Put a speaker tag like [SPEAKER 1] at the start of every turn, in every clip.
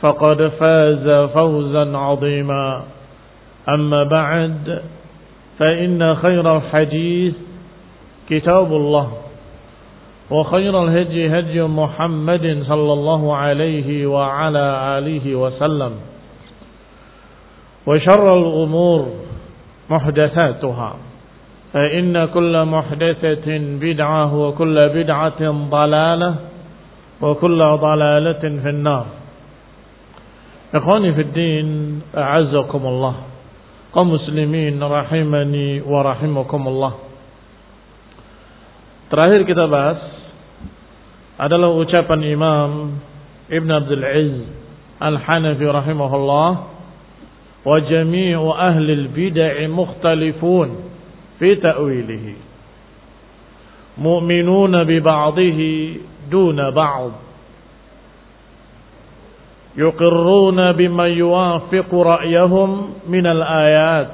[SPEAKER 1] فقد فاز فوزا عظيما. أما بعد فإن خير الحديث كتاب الله وخير الهدي هدي محمد صلى الله عليه وعلى آله وسلم وشر الأمور محدثاتها فإن كل محدثة بدعة وكل بدعة ضلالة وكل ضلالة في النار. إخواني في الدين أعزكم الله قوم مسلمين rahimani wa rahimakumullah Terakhir kita bahas adalah ucapan Imam Ibn Abdul Aziz Al-Hanafi rahimahullah wa jami'u ahli al-bid'ah mukhtalifun fi ta'wilihi mu'minuna bi ba'dihi duna ba'd يقرون بما يوافق رأيهم من الآيات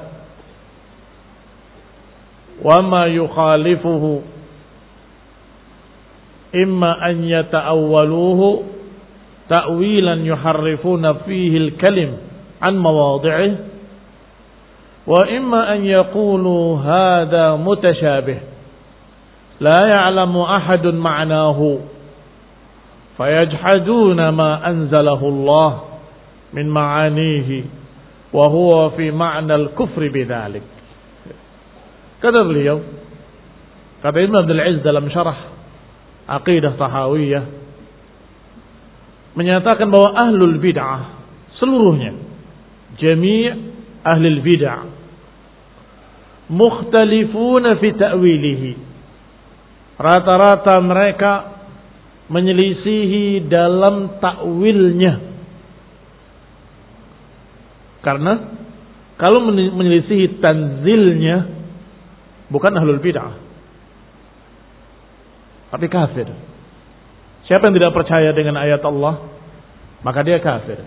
[SPEAKER 1] وما يخالفه إما أن يتأولوه تأويلا يحرفون فيه الكلم عن مواضعه وإما أن يقولوا هذا متشابه لا يعلم أحد معناه. فيجحدون ما أنزله الله من معانيه وهو في معنى الكفر بذلك kata beliau kata Ibn Abdul Aziz dalam syarah Aqidah Tahawiyah menyatakan bahwa ahlul bid'ah seluruhnya jami' ahlul bid'ah mukhtalifuna fi ta'wilihi rata-rata mereka menyelisihi dalam takwilnya. Karena kalau menyelisihi tanzilnya bukan ahlul bid'ah. Tapi kafir. Siapa yang tidak percaya dengan ayat Allah, maka dia kafir.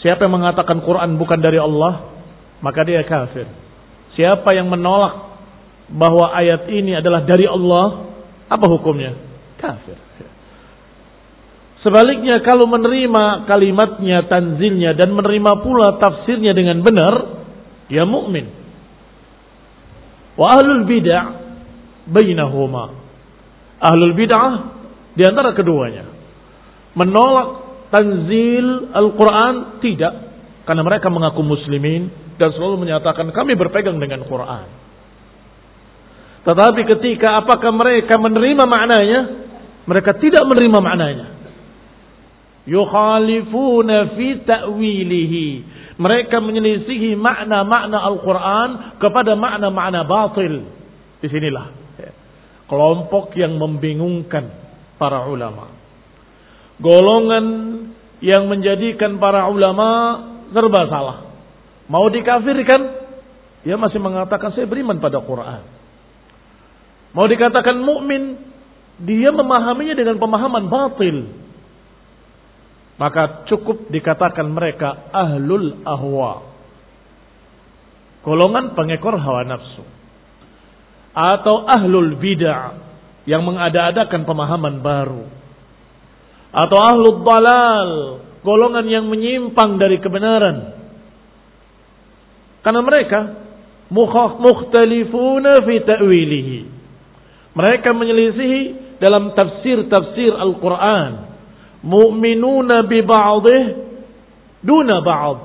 [SPEAKER 1] Siapa yang mengatakan Quran bukan dari Allah, maka dia kafir. Siapa yang menolak bahwa ayat ini adalah dari Allah, apa hukumnya? Kafir. Sebaliknya kalau menerima kalimatnya, tanzilnya dan menerima pula tafsirnya dengan benar, ya mukmin. Wa ahlul bid'ah bainahuma. Ahlul bid'ah di antara keduanya. Menolak tanzil Al-Qur'an tidak karena mereka mengaku muslimin dan selalu menyatakan kami berpegang dengan Quran. Tetapi ketika apakah mereka menerima maknanya? Mereka tidak menerima maknanya. Yukhalifuna fi ta'wilihi. Mereka menyelisihi makna-makna Al-Quran kepada makna-makna batil. Di sinilah kelompok yang membingungkan para ulama. Golongan yang menjadikan para ulama serba salah. Mau dikafirkan, dia masih mengatakan saya beriman pada Quran. Mau dikatakan mukmin, dia memahaminya dengan pemahaman batil. Maka cukup dikatakan mereka ahlul ahwa. Golongan pengekor hawa nafsu. Atau ahlul bid'ah yang mengada-adakan pemahaman baru. Atau ahlul dalal, golongan yang menyimpang dari kebenaran. Karena mereka mukhtalifuna fi ta'wilihi. Mereka menyelisihi dalam tafsir-tafsir Al-Quran. Mu'minuna bi ba'dih duna ba'd.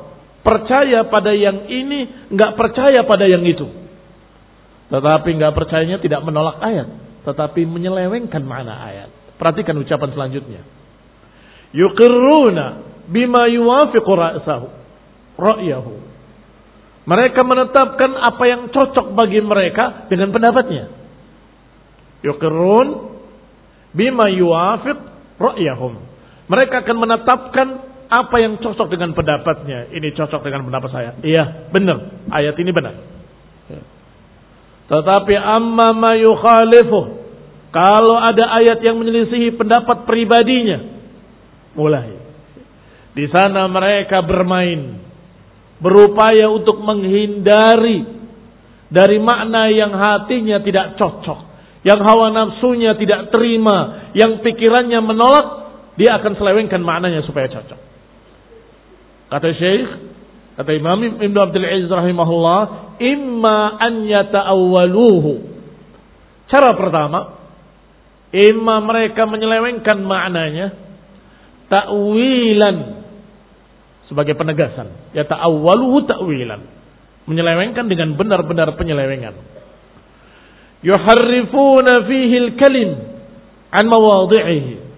[SPEAKER 1] Percaya pada yang ini, enggak percaya pada yang itu. Tetapi enggak percayanya tidak menolak ayat, tetapi menyelewengkan makna ayat. Perhatikan ucapan selanjutnya. Yuqirruna bima yuwafiqu ra'sahu ra'yahu mereka menetapkan apa yang cocok bagi mereka dengan pendapatnya. Yuqirrun bima yuafiq ra'yahum. Mereka akan menetapkan apa yang cocok dengan pendapatnya. Ini cocok dengan pendapat saya. Iya, benar. Ayat ini benar. Tetapi amma ma yukhalifu. Kalau ada ayat yang menyelisihi pendapat pribadinya. Mulai. Di sana mereka bermain berupaya untuk menghindari dari makna yang hatinya tidak cocok, yang hawa nafsunya tidak terima, yang pikirannya menolak, dia akan selewengkan maknanya supaya cocok. Kata Syekh, kata Imam Ibn Abdul Aziz rahimahullah, imma an yata'awwaluhu. Cara pertama, imma mereka menyelewengkan maknanya, ta'wilan sebagai penegasan. Ya ta'awwaluhu ta'wilan. Menyelewengkan dengan benar-benar penyelewengan. Yuharrifuna fihi al-kalim an mawadhi'ihi.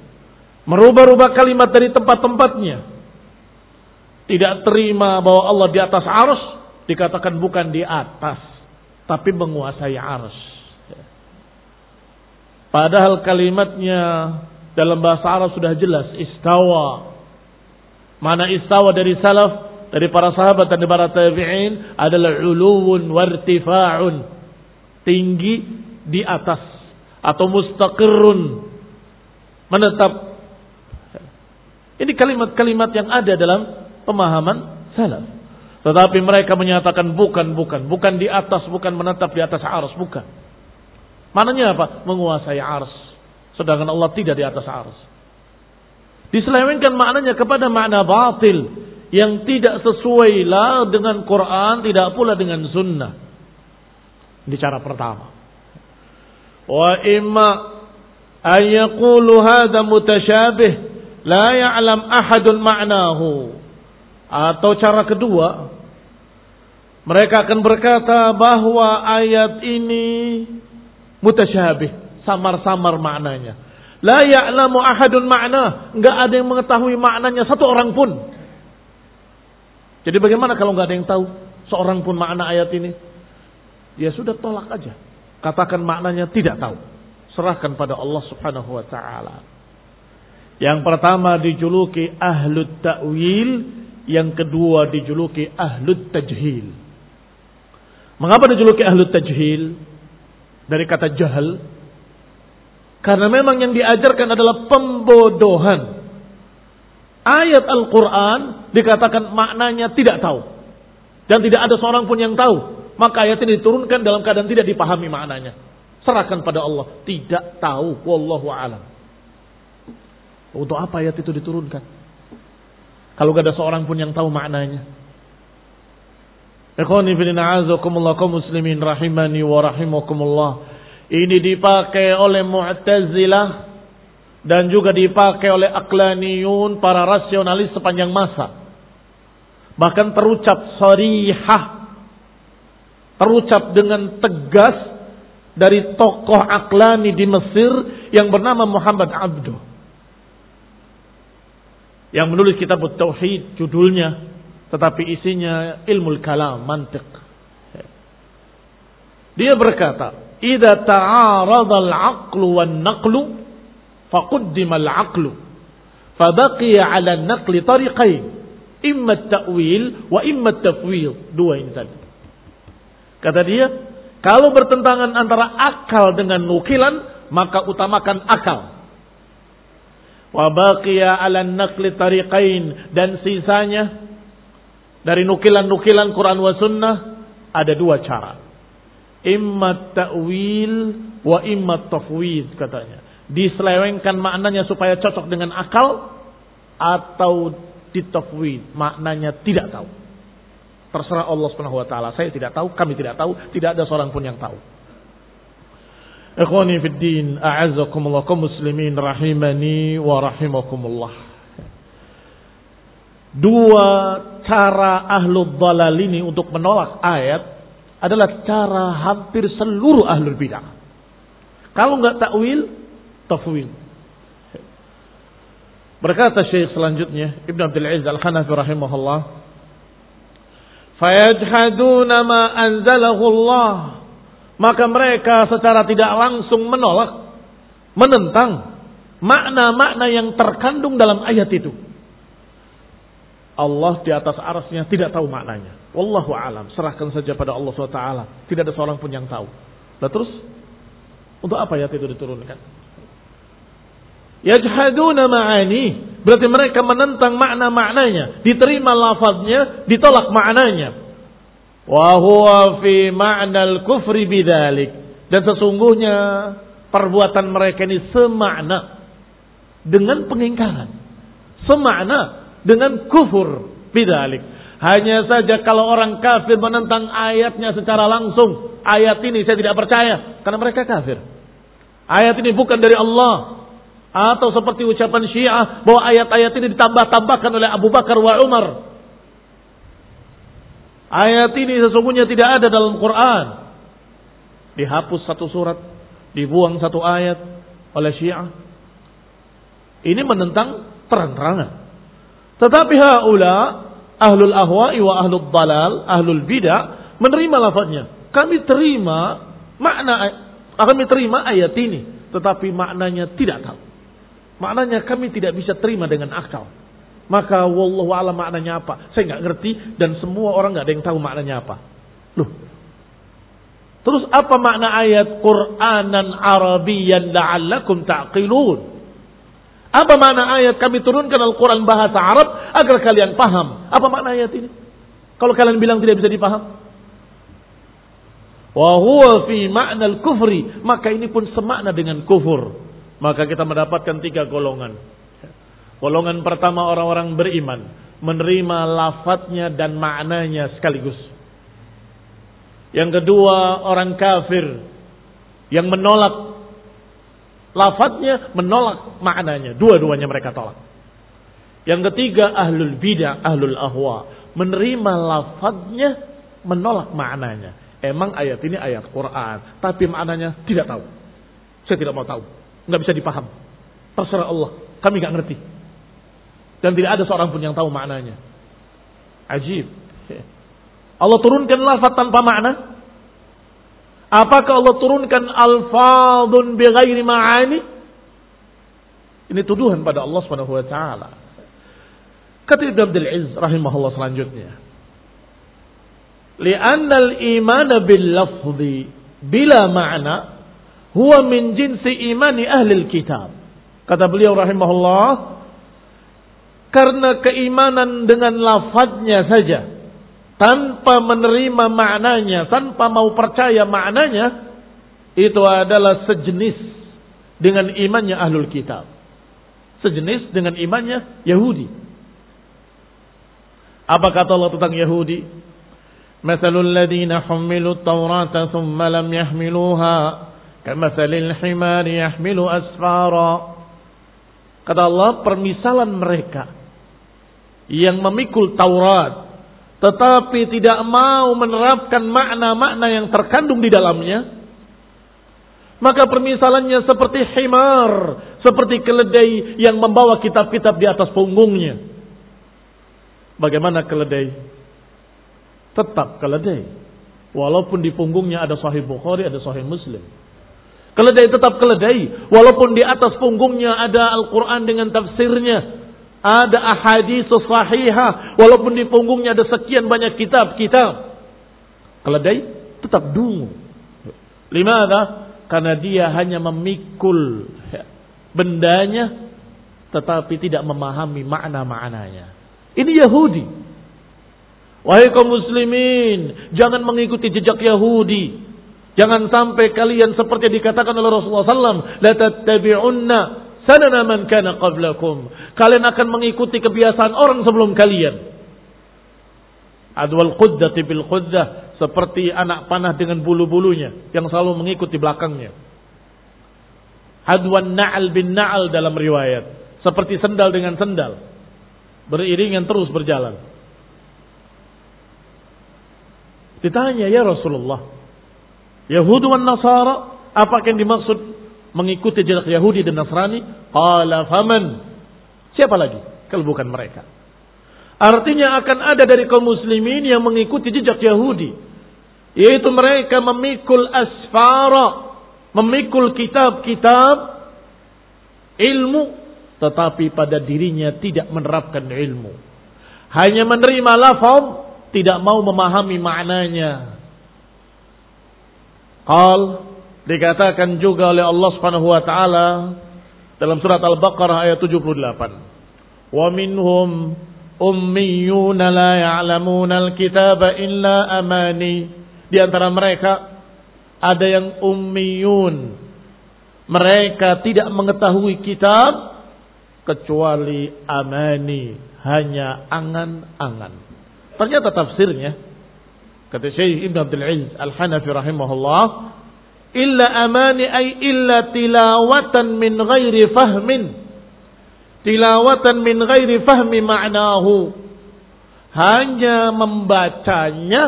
[SPEAKER 1] Merubah-rubah kalimat dari tempat-tempatnya. Tidak terima bahwa Allah di atas arus dikatakan bukan di atas, tapi menguasai arus. Padahal kalimatnya dalam bahasa Arab sudah jelas istawa Mana istawa dari salaf, dari para sahabat dan para tabi'in adalah uluwun wartifa'un. Tinggi di atas atau mustaqirrun. Menetap. Ini kalimat-kalimat yang ada dalam pemahaman salaf. Tetapi mereka menyatakan bukan, bukan. Bukan di atas, bukan menetap di atas arus, bukan. Mananya apa? Menguasai arus. Sedangkan Allah tidak di atas arus. Diselewengkan maknanya kepada makna batil yang tidak sesuai lah dengan Quran, tidak pula dengan sunnah. Ini cara pertama. Wa imma an yaqulu hadha mutasyabih la ya'lam ahadun ma'nahu. Atau cara kedua, mereka akan berkata bahwa ayat ini mutasyabih, samar-samar maknanya. La ya'lamu ahadun makna. Enggak ada yang mengetahui maknanya satu orang pun. Jadi bagaimana kalau enggak ada yang tahu seorang pun makna ayat ini? Ya sudah tolak aja. Katakan maknanya tidak tahu. Serahkan pada Allah Subhanahu wa taala. Yang pertama dijuluki ahlut ta'wil, yang kedua dijuluki ahlut tajhil. Mengapa dijuluki ahlut tajhil? Dari kata jahal, karena memang yang diajarkan adalah pembodohan. Ayat Al-Quran dikatakan maknanya tidak tahu. Dan tidak ada seorang pun yang tahu. Maka ayat ini diturunkan dalam keadaan tidak dipahami maknanya. Serahkan pada Allah. Tidak tahu. Wallahu alam. Untuk apa ayat itu diturunkan? Kalau gak ada seorang pun yang tahu maknanya. Ikhwani kaum muslimin rahimani wa rahimakumullah. Ini dipakai oleh Mu'tazilah dan juga dipakai oleh aklaniyun para rasionalis sepanjang masa. Bahkan terucap sarihah. Terucap dengan tegas dari tokoh aklani di Mesir yang bernama Muhammad Abduh. Yang menulis kitab Tauhid judulnya tetapi isinya ilmu kalam, mantiq. Dia berkata, "Idza ta'arada al-'aqlu wan-naqlu, faqaddima al-'aqlu, fabaqiya 'ala an-naqli tariqain, imma at-ta'wil wa imma at-tafwid." Dua ini tadi. Kata dia, kalau bertentangan antara akal dengan nukilan, maka utamakan akal. Wa baqiya 'ala an-naqli tariqain dan sisanya dari nukilan-nukilan Quran wa sunnah ada dua cara imma ta'wil wa imma tafwid katanya. Diselewengkan maknanya supaya cocok dengan akal atau ditafwid, maknanya tidak tahu. Terserah Allah Subhanahu wa taala. Saya tidak tahu, kami tidak tahu, tidak ada seorang pun yang tahu. Ikhwani fid din, a'azzakumullah kaum muslimin rahimani wa rahimakumullah. Dua cara ahlul dalal ini untuk menolak ayat adalah cara hampir seluruh ahlul bidah. Kalau nggak takwil, tafwil. Berkata Syekh selanjutnya, Ibn Abdul Aziz Al-Hanafi rahimahullah, "Fayajhaduna ma anzalahu Allah." Maka mereka secara tidak langsung menolak, menentang makna-makna yang terkandung dalam ayat itu. Allah di atas arasnya tidak tahu maknanya. Wallahu alam. Serahkan saja pada Allah SWT. Tidak ada seorang pun yang tahu. Nah terus, untuk apa ayat itu diturunkan? Yajhaduna ma'ani. Berarti mereka menentang makna-maknanya. Diterima lafaznya, ditolak maknanya. Wa huwa fi ma'nal kufri bidalik. Dan sesungguhnya perbuatan mereka ini semakna dengan pengingkaran. Semakna dengan kufur bidalik. Hanya saja kalau orang kafir menentang ayatnya secara langsung, ayat ini saya tidak percaya karena mereka kafir. Ayat ini bukan dari Allah. Atau seperti ucapan Syiah bahwa ayat-ayat ini ditambah-tambahkan oleh Abu Bakar wa Umar. Ayat ini sesungguhnya tidak ada dalam Quran. Dihapus satu surat, dibuang satu ayat oleh Syiah. Ini menentang terang-terangan. Tetapi haula ahlul ahwa'i wa ahlul dalal, ahlul bidah menerima lafaznya. Kami terima makna kami terima ayat ini, tetapi maknanya tidak tahu. Maknanya kami tidak bisa terima dengan akal. Maka wallahu alam maknanya apa? Saya nggak ngerti dan semua orang nggak ada yang tahu maknanya apa. Loh. Terus apa makna ayat Qur'anan Arabiyan la'allakum ta'qilun? Apa makna ayat kami turunkan Al-Quran bahasa Arab agar kalian paham? Apa makna ayat ini? Kalau kalian bilang tidak bisa dipaham. Wahuwa fi makna kufri. Maka ini pun semakna dengan kufur. Maka kita mendapatkan tiga golongan. Golongan pertama orang-orang beriman. Menerima lafadznya dan maknanya sekaligus. Yang kedua orang kafir. Yang menolak Lafadznya menolak maknanya. Dua-duanya mereka tolak. Yang ketiga ahlul bidah, ahlul ahwa. Menerima lafadznya, menolak maknanya. Emang ayat ini ayat Quran. Tapi maknanya tidak tahu. Saya tidak mau tahu. Nggak bisa dipaham. Terserah Allah. Kami nggak ngerti. Dan tidak ada seorang pun yang tahu maknanya. Ajib. Allah turunkan lafaz tanpa makna. Apakah Allah turunkan alfadun bighairi ma'ani? Ini tuduhan pada Allah Subhanahu wa taala. Kata Ibnu Abdul Izz rahimahullah selanjutnya. Li'anna al-iman bil lafzi bila ma'na huwa min jinsi imani ahli kitab. Kata beliau rahimahullah karena keimanan dengan lafadznya saja tanpa menerima maknanya, tanpa mau percaya maknanya, itu adalah sejenis dengan imannya ahlul kitab. Sejenis dengan imannya Yahudi. Apa kata Allah tentang Yahudi? Masalul ladina humilu tawrata thumma lam yahmiluha kamathalil himari yahmilu asfara. Kata Allah, permisalan mereka yang memikul Taurat tetapi tidak mau menerapkan makna-makna yang terkandung di dalamnya, maka permisalannya seperti himar, seperti keledai yang membawa kitab-kitab di atas punggungnya. Bagaimana keledai? Tetap keledai. Walaupun di punggungnya ada sahih Bukhari, ada sahih Muslim. Keledai tetap keledai. Walaupun di atas punggungnya ada Al-Quran dengan tafsirnya. Ada ahadis sahihah. Walaupun di punggungnya ada sekian banyak kitab-kitab. Keledai tetap dungu. Limada? Karena dia hanya memikul bendanya tetapi tidak memahami makna-maknanya. Ini Yahudi. Wahai kaum muslimin, jangan mengikuti jejak Yahudi. Jangan sampai kalian seperti dikatakan oleh Rasulullah SAW. Sanana man kana qablakum. Kalian akan mengikuti kebiasaan orang sebelum kalian. Adwal quddati bil quddah. Seperti anak panah dengan bulu-bulunya. Yang selalu mengikuti belakangnya. Adwan na'al bin na'al dalam riwayat. Seperti sendal dengan sendal. Beriringan terus berjalan. Ditanya ya Rasulullah. Yahudi dan Nasara. Apa yang dimaksud mengikuti jejak Yahudi dan Nasrani? Qala faman. Siapa lagi? Kalau bukan mereka. Artinya akan ada dari kaum muslimin yang mengikuti jejak Yahudi. Yaitu mereka memikul asfara. Memikul kitab-kitab ilmu tetapi pada dirinya tidak menerapkan ilmu. Hanya menerima lafaz, tidak mau memahami maknanya. Qal dikatakan juga oleh Allah Subhanahu wa taala dalam surat Al-Baqarah ayat 78. Wa minhum ummiyun la ya'lamuna al-kitaba illa amani. Di antara mereka ada yang ummiyun. Mereka tidak mengetahui kitab kecuali amani, hanya angan-angan. Ternyata tafsirnya kata Syekh Ibn Abdul Aziz Al-Hanafi rahimahullah, illa amani ay illa tilawatan min ghairi fahmin. Tilawatan min ghairi fahmi ma'nahu. Hanya membacanya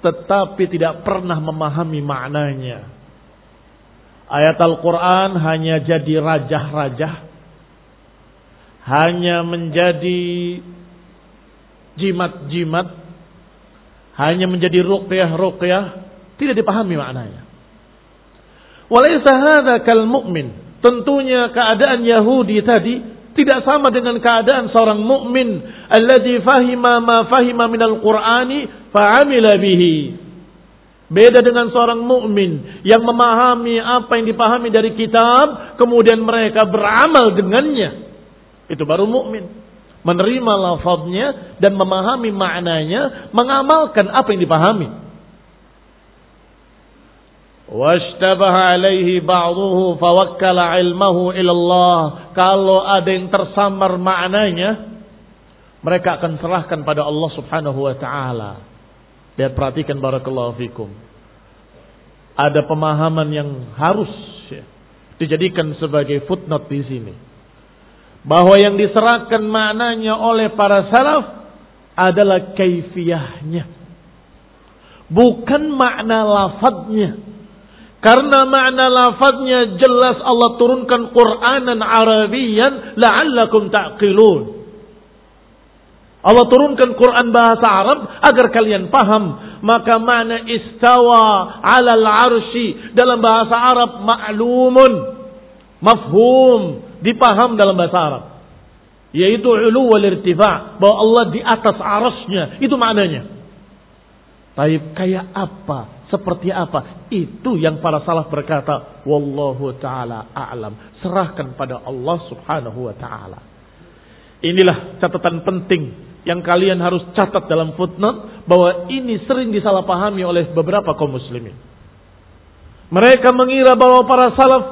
[SPEAKER 1] tetapi tidak pernah memahami maknanya. Ayat Al-Quran hanya jadi rajah-rajah hanya menjadi jimat-jimat, hanya menjadi ruqyah-ruqyah, tidak dipahami maknanya. Walaysa hadha kal mu'min. Tentunya keadaan Yahudi tadi tidak sama dengan keadaan seorang mukmin alladzi fahima ma fahima minal qur'ani fa'amila bihi. Beda dengan seorang mukmin yang memahami apa yang dipahami dari kitab, kemudian mereka beramal dengannya. Itu baru mukmin. Menerima lafaznya dan memahami maknanya, mengamalkan apa yang dipahami. Washtabaha alaihi ba'duhu fawakkala ilmahu ilallah. Kalau ada yang tersamar maknanya, mereka akan serahkan pada Allah subhanahu wa ta'ala. Lihat perhatikan barakallahu fikum. Ada pemahaman yang harus ya, dijadikan sebagai footnote di sini bahwa yang diserahkan maknanya oleh para salaf adalah kaifiyahnya. Bukan makna lafadznya. Karena makna lafadznya jelas Allah turunkan Quranan Arabian la'allakum ta'qilun. Allah turunkan Quran bahasa Arab agar kalian paham. Maka makna istawa alal arshi dalam bahasa Arab ma'lumun. Mafhum dipaham dalam bahasa Arab. Yaitu ulu wal irtifa. Bahwa Allah di atas arasnya. Itu maknanya. Tapi kayak apa? Seperti apa? Itu yang para salaf berkata. Wallahu ta'ala a'lam. Serahkan pada Allah subhanahu wa ta'ala. Inilah catatan penting yang kalian harus catat dalam footnote bahwa ini sering disalahpahami oleh beberapa kaum muslimin. Mereka mengira bahwa para salaf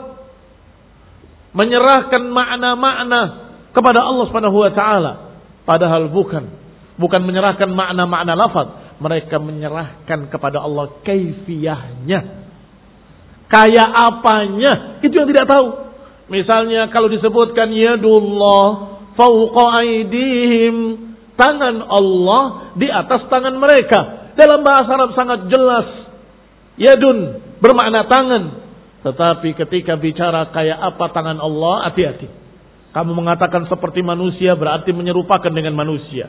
[SPEAKER 1] menyerahkan makna-makna kepada Allah Subhanahu wa taala padahal bukan bukan menyerahkan makna-makna lafaz mereka menyerahkan kepada Allah kaifiyahnya. Kayak apanya? Itu yang tidak tahu. Misalnya kalau disebutkan yadullah fauqa aidihim tangan Allah di atas tangan mereka. Dalam bahasa Arab sangat jelas yadun bermakna tangan. Tetapi ketika bicara kayak apa tangan Allah, hati-hati. Kamu mengatakan seperti manusia berarti menyerupakan dengan manusia.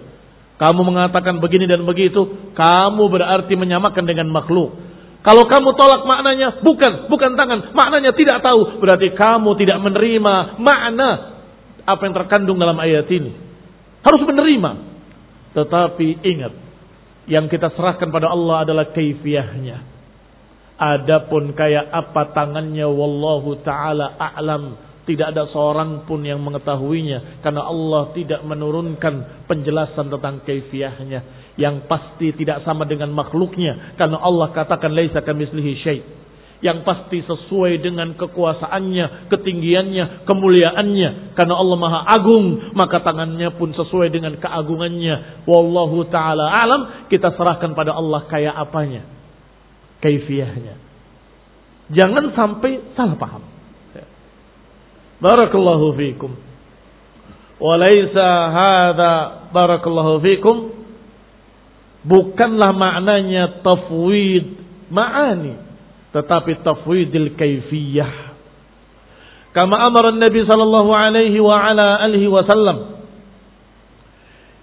[SPEAKER 1] Kamu mengatakan begini dan begitu, kamu berarti menyamakan dengan makhluk. Kalau kamu tolak maknanya, bukan, bukan tangan, maknanya tidak tahu, berarti kamu tidak menerima makna apa yang terkandung dalam ayat ini. Harus menerima. Tetapi ingat, yang kita serahkan pada Allah adalah keifiyahnya. Adapun kayak apa tangannya, wallahu taala a'lam tidak ada seorang pun yang mengetahuinya karena Allah tidak menurunkan penjelasan tentang kaifiahnya yang pasti tidak sama dengan makhluknya karena Allah katakan laisa kamitslihi syai. Yang pasti sesuai dengan kekuasaannya, ketinggiannya, kemuliaannya. Karena Allah Maha Agung, maka tangannya pun sesuai dengan keagungannya. Wallahu taala alam, kita serahkan pada Allah kayak apanya. Kaifiahnya. Jangan sampai salah paham. Barakallahu fikum. Walaysa hadha barakallahu fikum bukanlah maknanya tafwid ma'ani tetapi tafwidil kaifiyah. Kama amara Nabi sallallahu alaihi wa ala alihi wasallam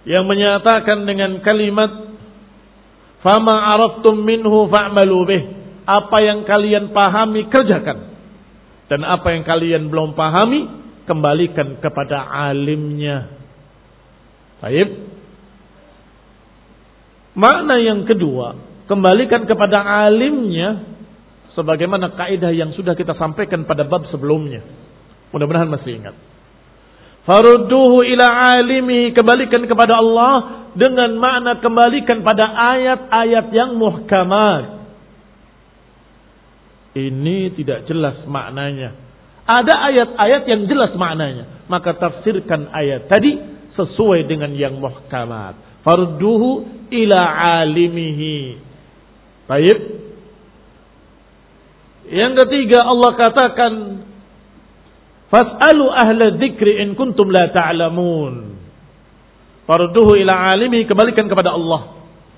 [SPEAKER 1] yang menyatakan dengan kalimat fama araftum minhu fa'malu bih apa yang kalian pahami kerjakan dan apa yang kalian belum pahami, kembalikan kepada alimnya. Baik. Makna yang kedua, kembalikan kepada alimnya sebagaimana kaidah yang sudah kita sampaikan pada bab sebelumnya. Mudah-mudahan masih ingat. Farudduhu ila alimi, kembalikan kepada Allah dengan makna kembalikan pada ayat-ayat yang muhkamat. Ini tidak jelas maknanya. Ada ayat-ayat yang jelas maknanya. Maka tafsirkan ayat tadi sesuai dengan yang muhkamat. Farduhu ila alimihi. Baik. Yang ketiga Allah katakan Fas'alu ahla dzikri in kuntum la ta'lamun. Farduhu ila alimi kembalikan kepada Allah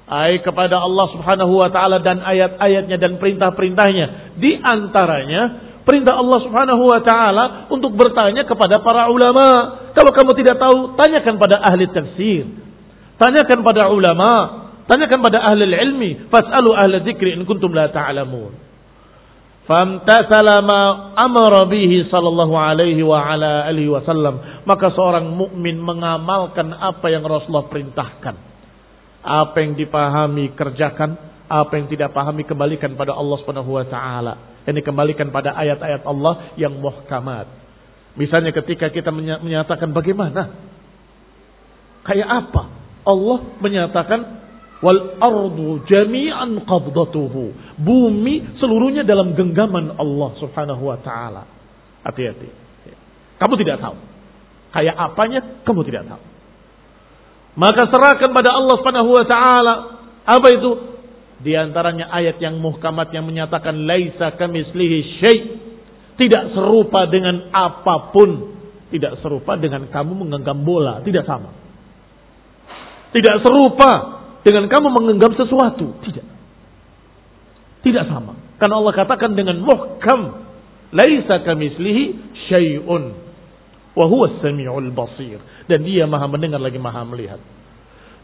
[SPEAKER 1] ay kepada Allah Subhanahu wa taala dan ayat-ayatnya dan perintah-perintahnya. Di antaranya perintah Allah Subhanahu wa taala untuk bertanya kepada para ulama. Kalau kamu tidak tahu, tanyakan pada ahli tafsir. Tanyakan pada ulama, tanyakan pada ahli ilmi. Fas'alu ahli dzikri in kuntum la ta'lamun. Famtasala ma amara bihi sallallahu alaihi wa ala alihi wasallam. Maka seorang mukmin mengamalkan apa yang Rasulullah perintahkan. Apa yang dipahami kerjakan, apa yang tidak pahami kembalikan pada Allah Subhanahu wa taala. Ini kembalikan pada ayat-ayat Allah yang muhkamat. Misalnya ketika kita menyatakan bagaimana? Kayak apa? Allah menyatakan wal ardu jami'an qabdatuhu. Bumi seluruhnya dalam genggaman Allah Subhanahu wa taala. Hati-hati. Kamu tidak tahu. Kayak apanya kamu tidak tahu. Maka serahkan pada Allah Subhanahu wa taala. Apa itu? Di antaranya ayat yang muhkamat yang menyatakan laisa kamislihi syai. Tidak serupa dengan apa pun. Tidak serupa dengan kamu menggenggam bola, tidak sama. Tidak serupa dengan kamu menggenggam sesuatu, tidak. Tidak sama. Karena Allah katakan dengan muhkam, laisa kamislihi syai'un. Wahuwa sami'ul basir. Dan dia maha mendengar lagi maha melihat.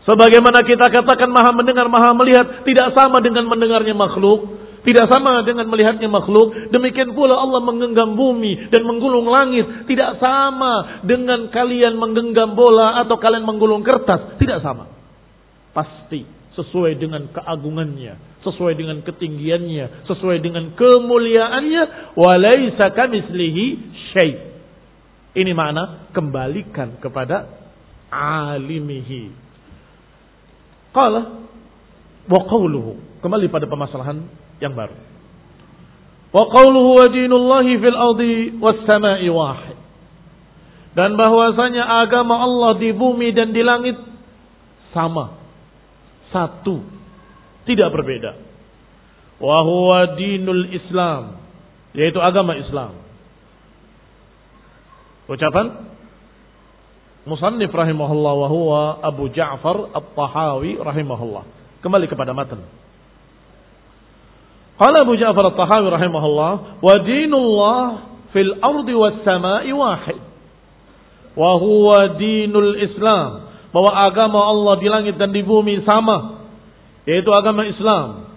[SPEAKER 1] Sebagaimana kita katakan maha mendengar, maha melihat. Tidak sama dengan mendengarnya makhluk. Tidak sama dengan melihatnya makhluk. Demikian pula Allah menggenggam bumi dan menggulung langit. Tidak sama dengan kalian menggenggam bola atau kalian menggulung kertas. Tidak sama. Pasti sesuai dengan keagungannya, sesuai dengan ketinggiannya, sesuai dengan kemuliaannya. Walaysa kamislihi syait. Ini makna kembalikan kepada alimihi. Qala wa qawluhu. Kembali pada permasalahan yang baru. Wa qawluhu wa dinullahi fil ardi was sama'i wahid. Dan bahwasanya agama Allah di bumi dan di langit sama. Satu. Tidak berbeda. Wa huwa dinul Islam. Yaitu agama Islam. Ucapan Musannif rahimahullah wa huwa Abu Ja'far At-Tahawi rahimahullah. Kembali kepada matan. Qala Abu Ja'far At-Tahawi rahimahullah wa dinullah fil ardi was sama'i wahid. Wa huwa dinul Islam. bahwa agama Allah di langit dan di bumi sama, yaitu agama Islam.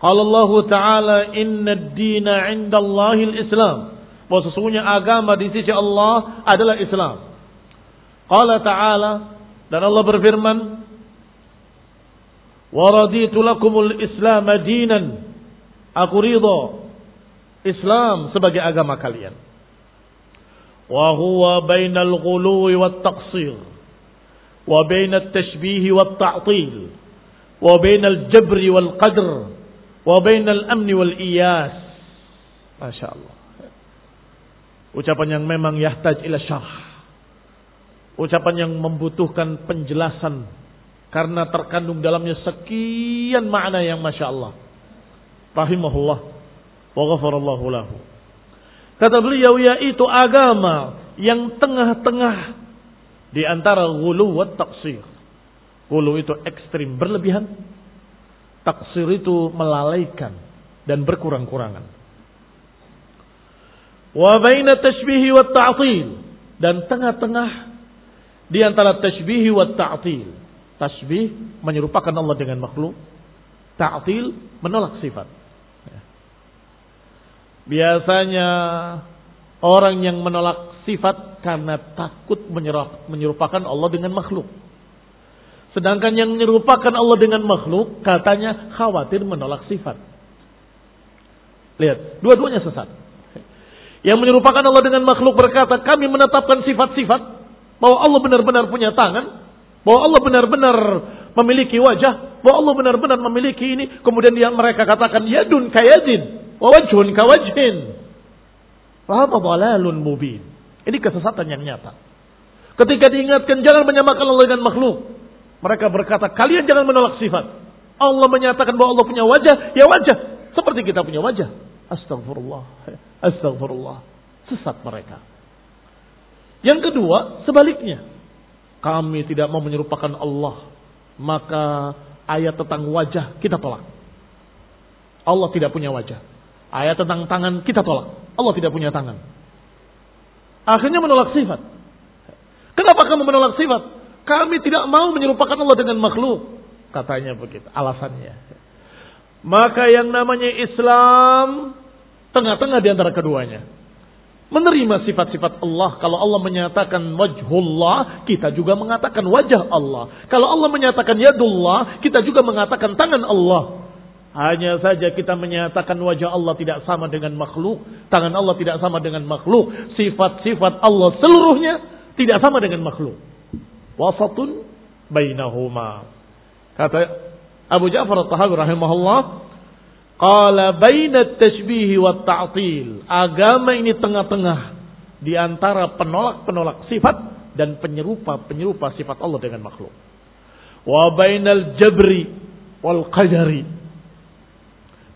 [SPEAKER 1] Kalau Allah Taala Inna dina indallahi islam Bahwa sesungguhnya agama di sisi Allah adalah Islam. Qala Ta'ala dan Allah berfirman, "Wa raditu lakumul Islam dinan." Aku ridha Islam sebagai agama kalian. Wa huwa bainal ghuluwi wat taqsir wa bainat tashbih wat ta'til wa bainal jabri wal qadr wa bainal amni wal iyas. Masya Allah. Ucapan yang memang yahtaj ila syarh. Ucapan yang membutuhkan penjelasan karena terkandung dalamnya sekian makna yang masya Allah. Rahimahullah wa ghafarallahu lahu. Kata beliau yaitu agama yang tengah-tengah di antara gulu wa taksir. Gulu itu ekstrim berlebihan. Taksir itu melalaikan dan berkurang-kurangan. Wa baina tashbihi wa ta'til. Dan tengah-tengah di antara tashbihi wa ta'til. Tashbih menyerupakan Allah dengan makhluk. Ta'til menolak sifat. Biasanya orang yang menolak sifat karena takut menyerupakan Allah dengan makhluk. Sedangkan yang menyerupakan Allah dengan makhluk katanya khawatir menolak sifat. Lihat, dua-duanya sesat. Yang menyerupakan Allah dengan makhluk berkata, kami menetapkan sifat-sifat bahwa Allah benar-benar punya tangan, bahwa Allah benar-benar memiliki wajah, bahwa Allah benar-benar memiliki ini. Kemudian dia mereka katakan yadun kayadin, wajhun kawajhin. Dalalun mubin. Ini kesesatan yang nyata. Ketika diingatkan jangan menyamakan Allah dengan makhluk, mereka berkata kalian jangan menolak sifat. Allah menyatakan bahwa Allah punya wajah, ya wajah seperti kita punya wajah. Astagfirullah. Astagfirullah. Sesat mereka. Yang kedua, sebaliknya. Kami tidak mau menyerupakan Allah. Maka ayat tentang wajah kita tolak. Allah tidak punya wajah. Ayat tentang tangan kita tolak. Allah tidak punya tangan. Akhirnya menolak sifat. Kenapa kamu menolak sifat? Kami tidak mau menyerupakan Allah dengan makhluk. Katanya begitu. Alasannya. Maka yang namanya Islam tengah-tengah di antara keduanya. Menerima sifat-sifat Allah. Kalau Allah menyatakan wajhullah, kita juga mengatakan wajah Allah. Kalau Allah menyatakan yadullah, kita juga mengatakan tangan Allah. Hanya saja kita menyatakan wajah Allah tidak sama dengan makhluk. Tangan Allah tidak sama dengan makhluk. Sifat-sifat Allah seluruhnya tidak sama dengan makhluk. Wasatun bainahuma. Kata Abu Ja'far al-Tahawi rahimahullah, Qala baina tashbihi wa ta'til. Agama ini tengah-tengah di antara penolak-penolak sifat dan penyerupa-penyerupa sifat Allah dengan makhluk. Wa bainal jabri wal qadari.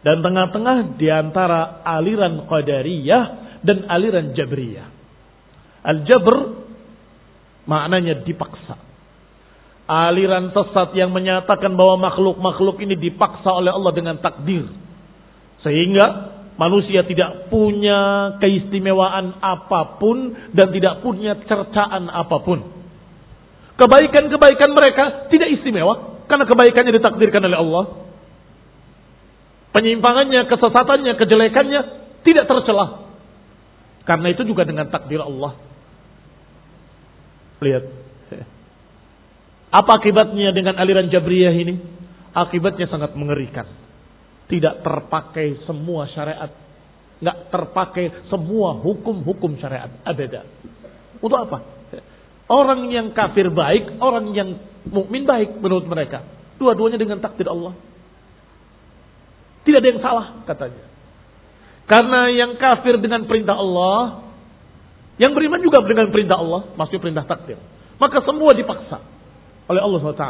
[SPEAKER 1] Dan tengah-tengah di antara aliran qadariyah dan aliran jabriyah. Al-jabr maknanya dipaksa. Aliran sesat yang menyatakan bahwa makhluk-makhluk ini dipaksa oleh Allah dengan takdir sehingga manusia tidak punya keistimewaan apa pun dan tidak punya cercaan apa pun. Kebaikan-kebaikan mereka tidak istimewa karena kebaikannya ditakdirkan oleh Allah. Penyimpangannya, kesesatannya, kejelekannya tidak tercelah. Karena itu juga dengan takdir Allah. Lihat. Apa akibatnya dengan aliran Jabriyah ini? Akibatnya sangat mengerikan. Tidak terpakai semua syariat. Nggak terpakai semua hukum-hukum syariat. Ada. Untuk apa? Orang yang kafir baik, orang yang mukmin baik menurut mereka. Dua-duanya dengan takdir Allah. Tidak ada yang salah katanya. Karena yang kafir dengan perintah Allah, yang beriman juga dengan perintah Allah, maksudnya perintah takdir. Maka semua dipaksa oleh Allah SWT.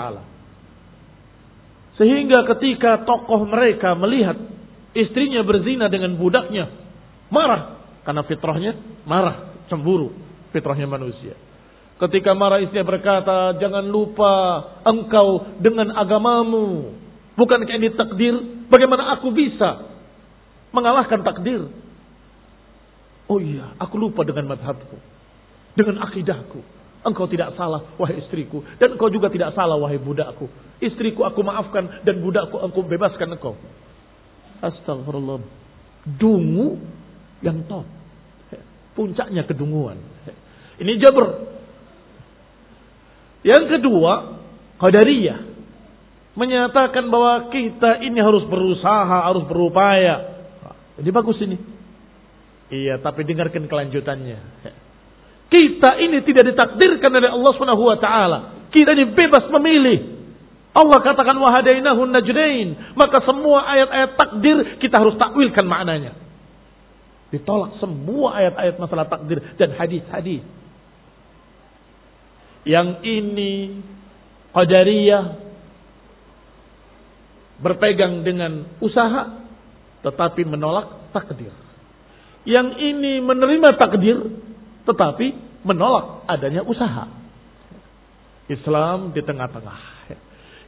[SPEAKER 1] Sehingga ketika tokoh mereka melihat istrinya berzina dengan budaknya, marah. Karena fitrahnya marah, cemburu. Fitrahnya manusia. Ketika marah istrinya berkata, jangan lupa engkau dengan agamamu. Bukan kayak ini takdir, bagaimana aku bisa mengalahkan takdir? Oh iya, aku lupa dengan madhabku. Dengan akidahku. Engkau tidak salah, wahai istriku. Dan engkau juga tidak salah, wahai budakku. Istriku aku maafkan dan budakku aku bebaskan engkau. Astagfirullah. Dungu yang top. Puncaknya kedunguan. Ini jabr. Yang kedua, Qadariyah. Menyatakan bahwa kita ini harus berusaha, harus berupaya. Ini bagus ini. Iya, tapi dengarkan kelanjutannya. Kita ini tidak ditakdirkan oleh Allah Subhanahu wa taala. Kita ini bebas memilih. Allah katakan wahadainahu najdain, maka semua ayat-ayat takdir kita harus takwilkan maknanya. Ditolak semua ayat-ayat masalah takdir dan hadis-hadis. Yang ini qadariyah berpegang dengan usaha tetapi menolak takdir. Yang ini menerima takdir tetapi menolak adanya usaha. Islam di tengah-tengah.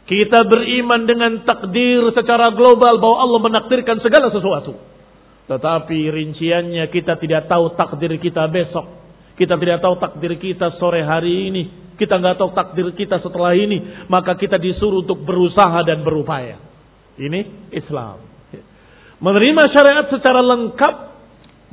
[SPEAKER 1] Kita beriman dengan takdir secara global bahwa Allah menakdirkan segala sesuatu. Tetapi rinciannya kita tidak tahu takdir kita besok. Kita tidak tahu takdir kita sore hari ini. Kita nggak tahu takdir kita setelah ini. Maka kita disuruh untuk berusaha dan berupaya. Ini Islam. Menerima syariat secara lengkap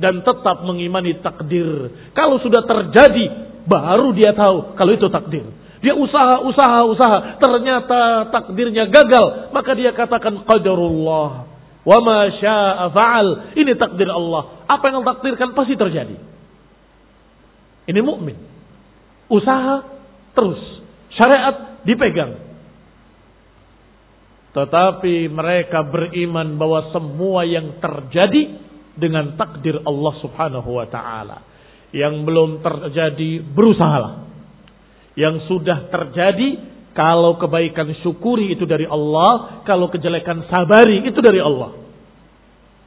[SPEAKER 1] dan tetap mengimani takdir. Kalau sudah terjadi, baru dia tahu kalau itu takdir. Dia usaha, usaha, usaha, ternyata takdirnya gagal, maka dia katakan qadarullah. Wa ma syaa fa'al. Ini takdir Allah. Apa yang takdirkan pasti terjadi. Ini mukmin. Usaha terus. Syariat dipegang. Tetapi mereka beriman bahwa semua yang terjadi dengan takdir Allah Subhanahu wa taala. Yang belum terjadi berusahalah. Yang sudah terjadi kalau kebaikan syukuri itu dari Allah, kalau kejelekan sabari itu dari Allah.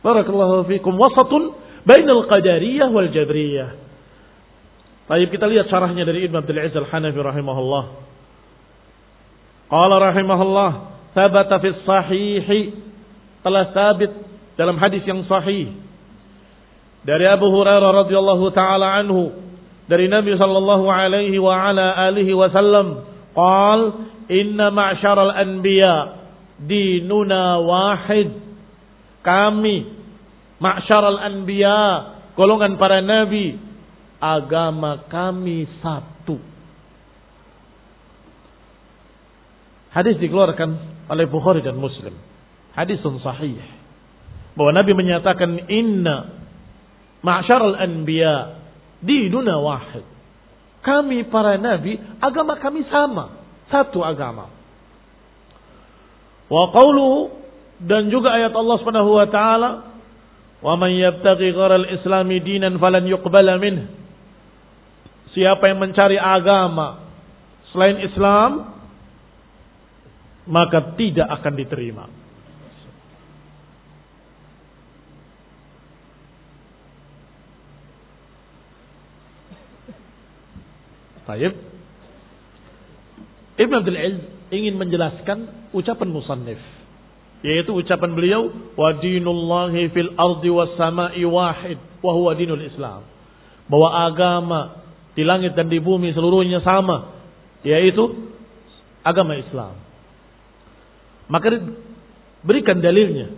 [SPEAKER 1] Barakallahu fikum wasatun bainal qadariyah wal jabriyah. Baik kita lihat syarahnya dari Ibn Abdul Aziz Al-Hanafi rahimahullah. Qala rahimahullah, thabata fi sahih telah sabit dalam hadis yang sahih dari Abu Hurairah radhiyallahu taala anhu dari Nabi sallallahu alaihi wa ala alihi wasallam qal inna ma'syaral anbiya dinuna wahid kami ma'syaral anbiya golongan para nabi agama kami satu Hadis dikeluarkan oleh Bukhari dan Muslim. Hadisun sahih. Bahwa Nabi menyatakan inna Ma'syaral anbiya dinuna wahid. Kami para nabi, agama kami sama. Satu agama. Wa qawluhu dan juga ayat Allah Subhanahu wa taala, "Wa man yabtaghi gharal islami dinan falan yuqbala minh." Siapa yang mencari agama selain Islam, maka tidak akan diterima. Taib. Ibn Abdul Aziz ingin menjelaskan ucapan musannif. Yaitu ucapan beliau, Wa dinullahi fil ardi was sama'i wahid, wa huwa dinul Islam. Bahwa agama di langit dan di bumi seluruhnya sama. Yaitu agama Islam. Maka berikan dalilnya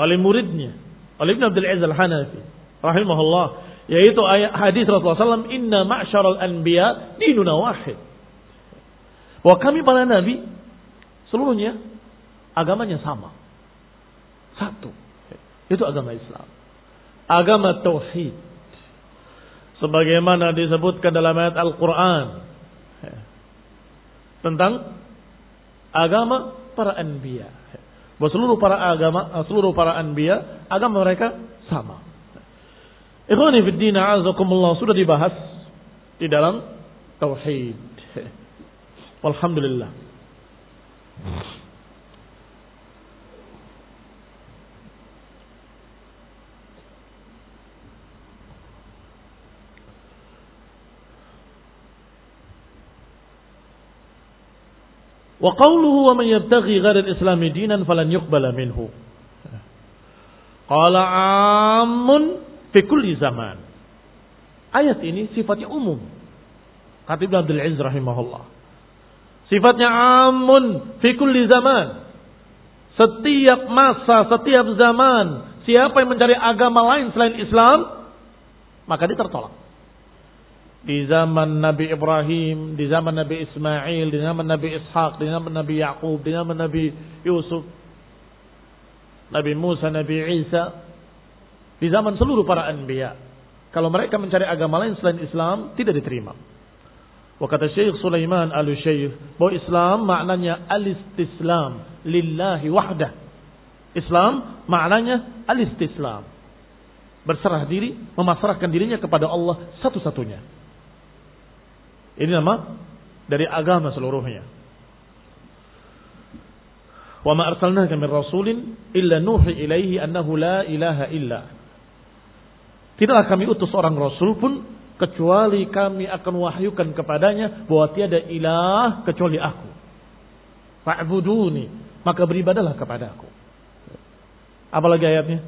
[SPEAKER 1] oleh muridnya, oleh Ibn Abdul Aziz Al-Hanafi. Rahimahullah yaitu ayat hadis Rasulullah SAW, Inna ma'syaral anbiya dinuna wahid. Bahwa kami para nabi, seluruhnya agamanya sama. Satu. Itu agama Islam. Agama Tauhid. Sebagaimana disebutkan dalam ayat Al-Quran. Tentang agama para anbiya. Bahwa seluruh para agama, seluruh para anbiya, agama mereka sama. Ikhwani fi din a'azakumullah sudah dibahas di dalam tauhid. Alhamdulillah. Wa qawluhu wa man yabtaghi ghayra al-islam dinan falan yuqbala minhu. Qala amun fi kulli zaman. Ayat ini sifatnya umum. Khatib Abdul Aziz rahimahullah. Sifatnya amun fi kulli zaman. Setiap masa, setiap zaman, siapa yang mencari agama lain selain Islam, maka dia tertolak. Di zaman Nabi Ibrahim, di zaman Nabi Ismail, di zaman Nabi Ishaq, di zaman Nabi Yaqub, di zaman Nabi Yusuf, Nabi Musa, Nabi Isa, di zaman seluruh para anbiya. Kalau mereka mencari agama lain selain Islam, tidak diterima. Wa kata Syekh Sulaiman al-Syekh bahwa Islam maknanya al-istislam lillahi wahdah. Islam maknanya al-istislam. Berserah diri, memasrahkan dirinya kepada Allah satu-satunya. Ini nama dari agama seluruhnya. Ma arsalnaka min rasulin illa nuhi ilaihi annahu la ilaha illa. Tidaklah kami utus orang rasul pun kecuali kami akan wahyukan kepadanya bahwa tiada ilah kecuali aku. Fa'buduni, maka beribadalah kepadaku. Apalagi ayatnya?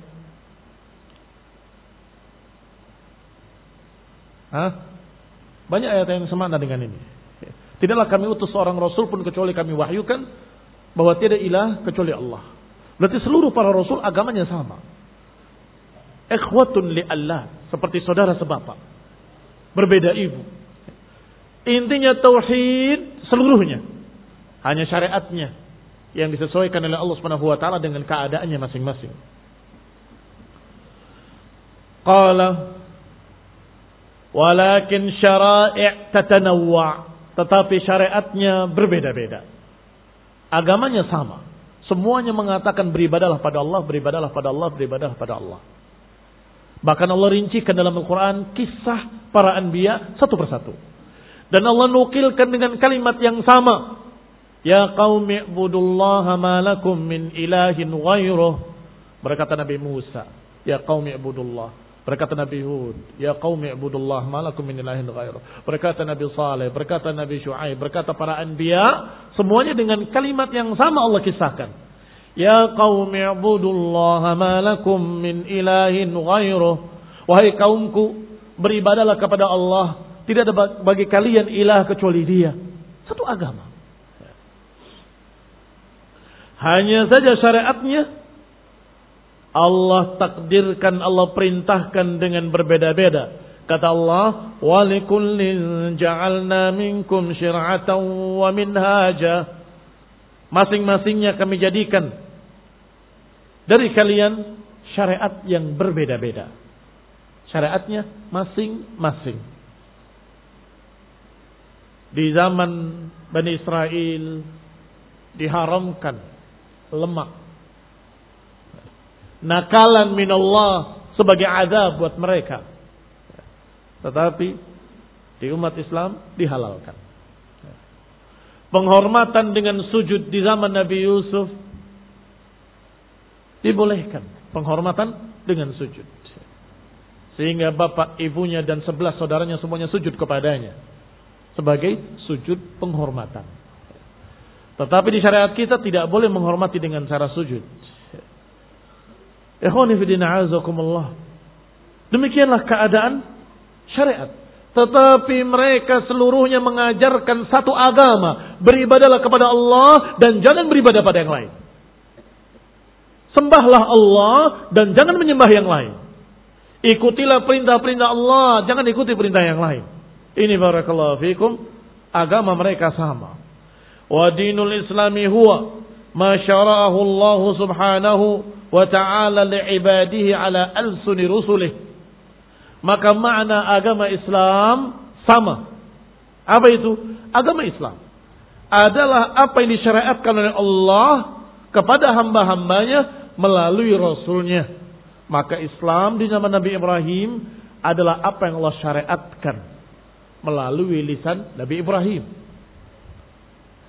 [SPEAKER 1] Hah? Banyak ayat yang semakna dengan ini. Tidaklah kami utus seorang rasul pun kecuali kami wahyukan bahwa tiada ilah kecuali Allah. Berarti seluruh para rasul agamanya sama. Ikhwatun li Allah, seperti saudara sebapak berbeda ibu. Intinya tauhid seluruhnya. Hanya syariatnya yang disesuaikan oleh Allah Subhanahu wa taala dengan keadaannya masing-masing. Qala walakin syara'i' tatanawwa' tetapi syariatnya berbeda-beda. Agamanya sama. Semuanya mengatakan beribadalah pada Allah, beribadalah pada Allah, beribadalah pada Allah. Bahkan Allah rincikan dalam Al-Quran kisah para anbiya satu persatu. Dan Allah nukilkan dengan kalimat yang sama. Ya qaumi ibudullaha ma lakum min ilahin ghairuh. Berkata Nabi Musa, ya qaumi ibudullah. Berkata Nabi Hud, ya qaumi ibudullah ma lakum min ilahin ghairuh. Berkata Nabi Saleh, berkata Nabi Syuaib, berkata para anbiya, semuanya dengan kalimat yang sama Allah kisahkan. Ya qaumi ibudullaha ma lakum min ilahin ghairuh. Wahai kaumku, beribadalah kepada Allah. Tidak ada bagi kalian ilah kecuali dia. Satu agama. Hanya saja syariatnya Allah takdirkan, Allah perintahkan dengan berbeda-beda. Kata Allah, "Walikullin ja'alna minkum syir'atan wa minhaja." Masing-masingnya kami jadikan dari kalian syariat yang berbeda-beda. Syariatnya masing-masing. Di zaman Bani Israel diharamkan lemak. Nakalan min Allah sebagai azab buat mereka. Tetapi di umat Islam dihalalkan penghormatan dengan sujud di zaman Nabi Yusuf dibolehkan penghormatan dengan sujud. Sehingga bapak ibunya dan sebelas saudaranya semuanya sujud kepadanya sebagai sujud penghormatan. Tetapi di syariat kita tidak boleh menghormati dengan cara sujud. Demikianlah keadaan syariat. Tetapi mereka seluruhnya mengajarkan satu agama. Beribadalah kepada Allah dan jangan beribadah pada yang lain. Sembahlah Allah dan jangan menyembah yang lain. Ikutilah perintah-perintah Allah, jangan ikuti perintah yang lain. Ini barakallahu fikum, agama mereka sama. Wa dinul islami huwa ma syara'ahu Allah subhanahu wa ta'ala li'ibadihi ala alsuni rusulih maka makna agama Islam sama. Apa itu? Agama Islam adalah apa yang disyariatkan oleh Allah kepada hamba-hambanya melalui Rasulnya. Maka Islam di zaman Nabi Ibrahim adalah apa yang Allah syariatkan melalui lisan Nabi Ibrahim.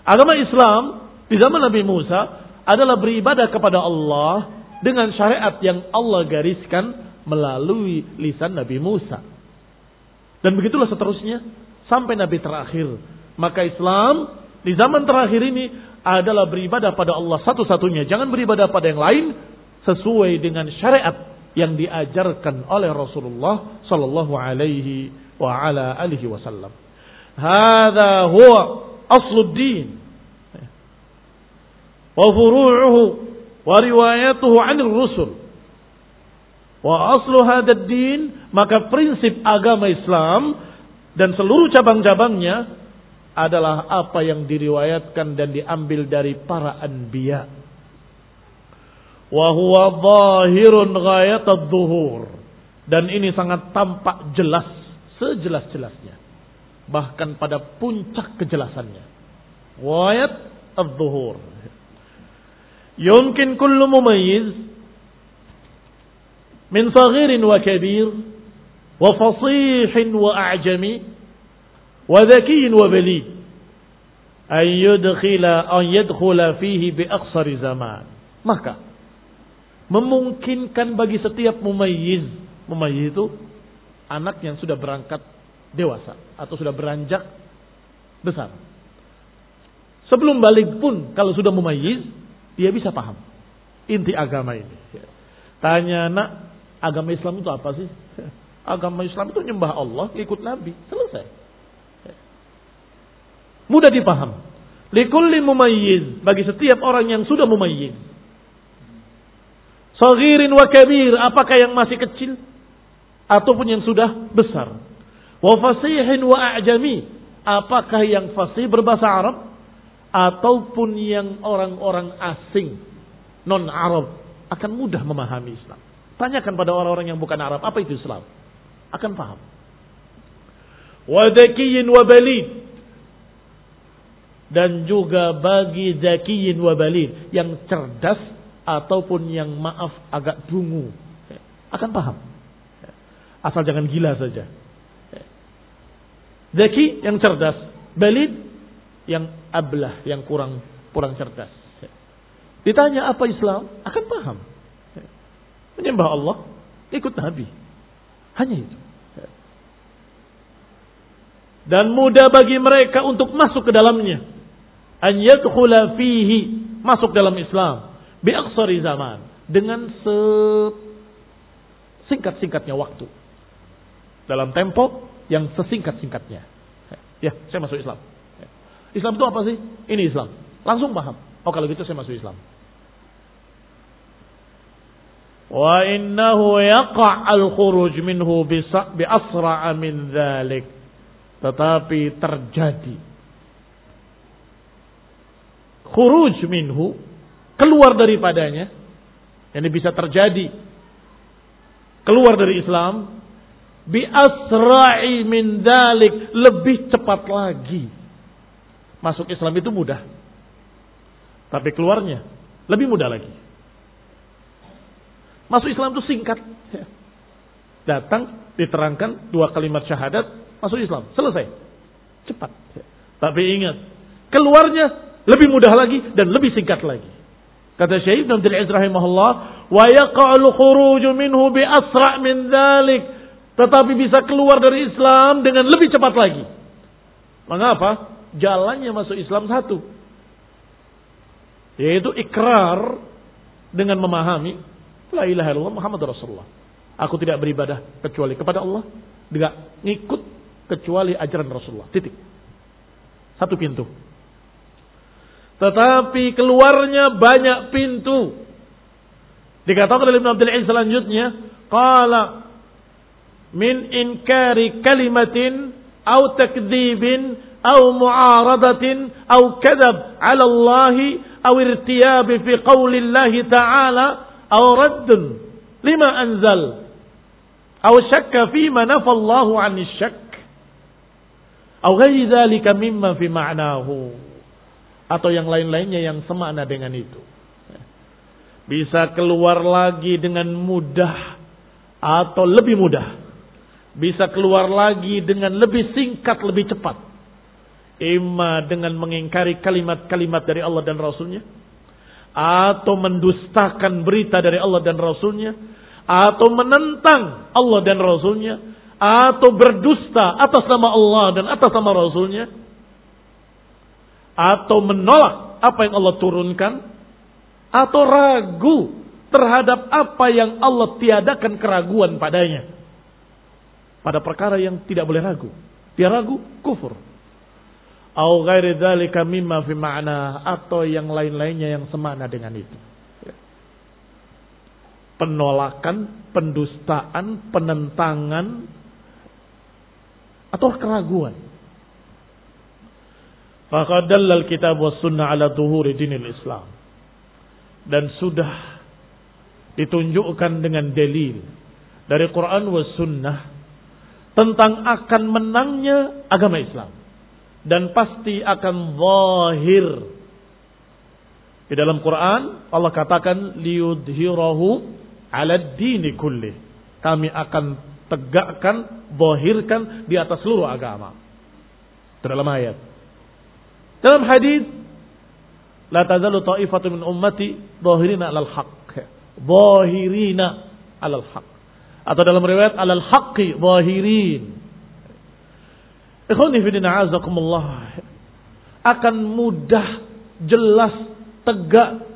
[SPEAKER 1] Agama Islam di zaman Nabi Musa adalah beribadah kepada Allah dengan syariat yang Allah gariskan melalui lisan Nabi Musa. Dan begitulah seterusnya sampai Nabi terakhir. Maka Islam di zaman terakhir ini adalah beribadah pada Allah satu-satunya. Jangan beribadah pada yang lain sesuai dengan syariat yang diajarkan oleh Rasulullah Sallallahu Alaihi Wasallam. Hada huwa asluddin. Wa furu'uhu wa riwayatuhu 'anil rusul. Wa aslu din, maka prinsip agama Islam dan seluruh cabang-cabangnya adalah apa yang diriwayatkan dan diambil dari para anbiya. Wa huwa zahirun dhuhur Dan ini sangat tampak jelas, sejelas-jelasnya. Bahkan pada puncak kejelasannya. Ghayat adh-dhuhur. Yumkin kullu mumayyiz min saghirin wa kabir wa fasihin wa a'jami wa dhakiyin wa bali an yudkhila an yadkhula fihi bi aqsari zaman. Maka memungkinkan bagi setiap mumayyiz mumayyiz itu anak yang sudah berangkat dewasa atau sudah beranjak besar. Sebelum balik pun kalau sudah mumayyiz dia bisa paham inti agama ini. Tanya anak Agama Islam itu apa sih? Agama Islam itu nyembah Allah, ikut Nabi. Selesai. Mudah dipaham. Likulli mumayyiz. Bagi setiap orang yang sudah mumayyiz. Sagirin wa kabir. Apakah yang masih kecil? Ataupun yang sudah besar. Wa fasihin wa a'jami. Apakah yang fasih berbahasa Arab? Ataupun yang orang-orang asing. Non-Arab. Akan mudah memahami Islam. Tanyakan pada orang-orang yang bukan Arab, apa itu Islam? Akan paham. Wadakiyin wabalid. Dan juga bagi zakiyin wabalid. Yang cerdas ataupun yang maaf agak dungu. Akan paham. Asal jangan gila saja. Zaki yang cerdas. Balid yang ablah, yang kurang kurang cerdas. Ditanya apa Islam, akan paham. Menyembah Allah, ikut Nabi. Hanya itu. Dan mudah bagi mereka untuk masuk ke dalamnya. An yadkhula fihi, masuk dalam Islam. Bi zaman. Dengan singkat-singkatnya waktu. Dalam tempo yang sesingkat-singkatnya. Ya, saya masuk Islam. Islam itu apa sih? Ini Islam. Langsung paham. Oh kalau gitu saya masuk Islam. Wa innahu yaqa' al-khuruj minhu bi asra'a min dhalik. Tetapi terjadi. Khuruj minhu keluar daripadanya ini bisa terjadi keluar dari Islam bi asra'i min dhalik lebih cepat lagi. Masuk Islam itu mudah. Tapi keluarnya lebih mudah lagi Masuk Islam itu singkat. Datang, diterangkan dua kalimat syahadat, masuk Islam. Selesai. Cepat. Tapi ingat, keluarnya lebih mudah lagi dan lebih singkat lagi. Kata Syekh Ibn Abdul Aziz rahimahullah, wa yaqa'ul khuruju minhu bi asra' min dhalik. Tetapi bisa keluar dari Islam dengan lebih cepat lagi. Mengapa? Jalannya masuk Islam satu. Yaitu ikrar dengan memahami La ilaha illallah Muhammad Rasulullah. Aku tidak beribadah kecuali kepada Allah. Tidak ngikut kecuali ajaran Rasulullah. Titik. Satu pintu. Tetapi keluarnya banyak pintu. Dikatakan oleh Ibn Abdul Aziz selanjutnya. Qala min inkari kalimatin au takdibin au mu'aradatin au kadab ala Allah au irtiyabi fi Allah ta'ala aw raddun lima anzal. Aw syakka fi ma nafallahu 'anil syak aw ghairi dzalika mimma fi ma'nahu. Atau yang lain-lainnya yang semakna dengan itu. Bisa keluar lagi dengan mudah atau lebih mudah. Bisa keluar lagi dengan lebih singkat lebih cepat. Ima dengan mengingkari kalimat-kalimat dari Allah dan Rasulnya atau mendustakan berita dari Allah dan Rasulnya, atau menentang Allah dan Rasulnya, atau berdusta atas nama Allah dan atas nama Rasulnya, atau menolak apa yang Allah turunkan, atau ragu terhadap apa yang Allah tiadakan keraguan padanya. Pada perkara yang tidak boleh ragu. Dia ragu, kufur. Au ghairi dzalika mimma fi ma'na atau yang lain-lainnya yang semakna dengan itu. Penolakan, pendustaan, penentangan atau keraguan. Faqad dallal kitab was sunnah ala dhuhuri dinil Islam. Dan sudah ditunjukkan dengan dalil dari Quran was sunnah tentang akan menangnya agama Islam dan pasti akan zahir. Di dalam Quran Allah katakan liyudhirahu ala dini kulli. Kami akan tegakkan, zahirkan di atas seluruh agama. Dalam ayat. Dalam hadis la tazalu ta'ifatu min ummati zahirina 'alal haqq. Zahirina 'alal haqq. Atau dalam riwayat 'alal haqqi zahirin akan mudah, jelas, tegak.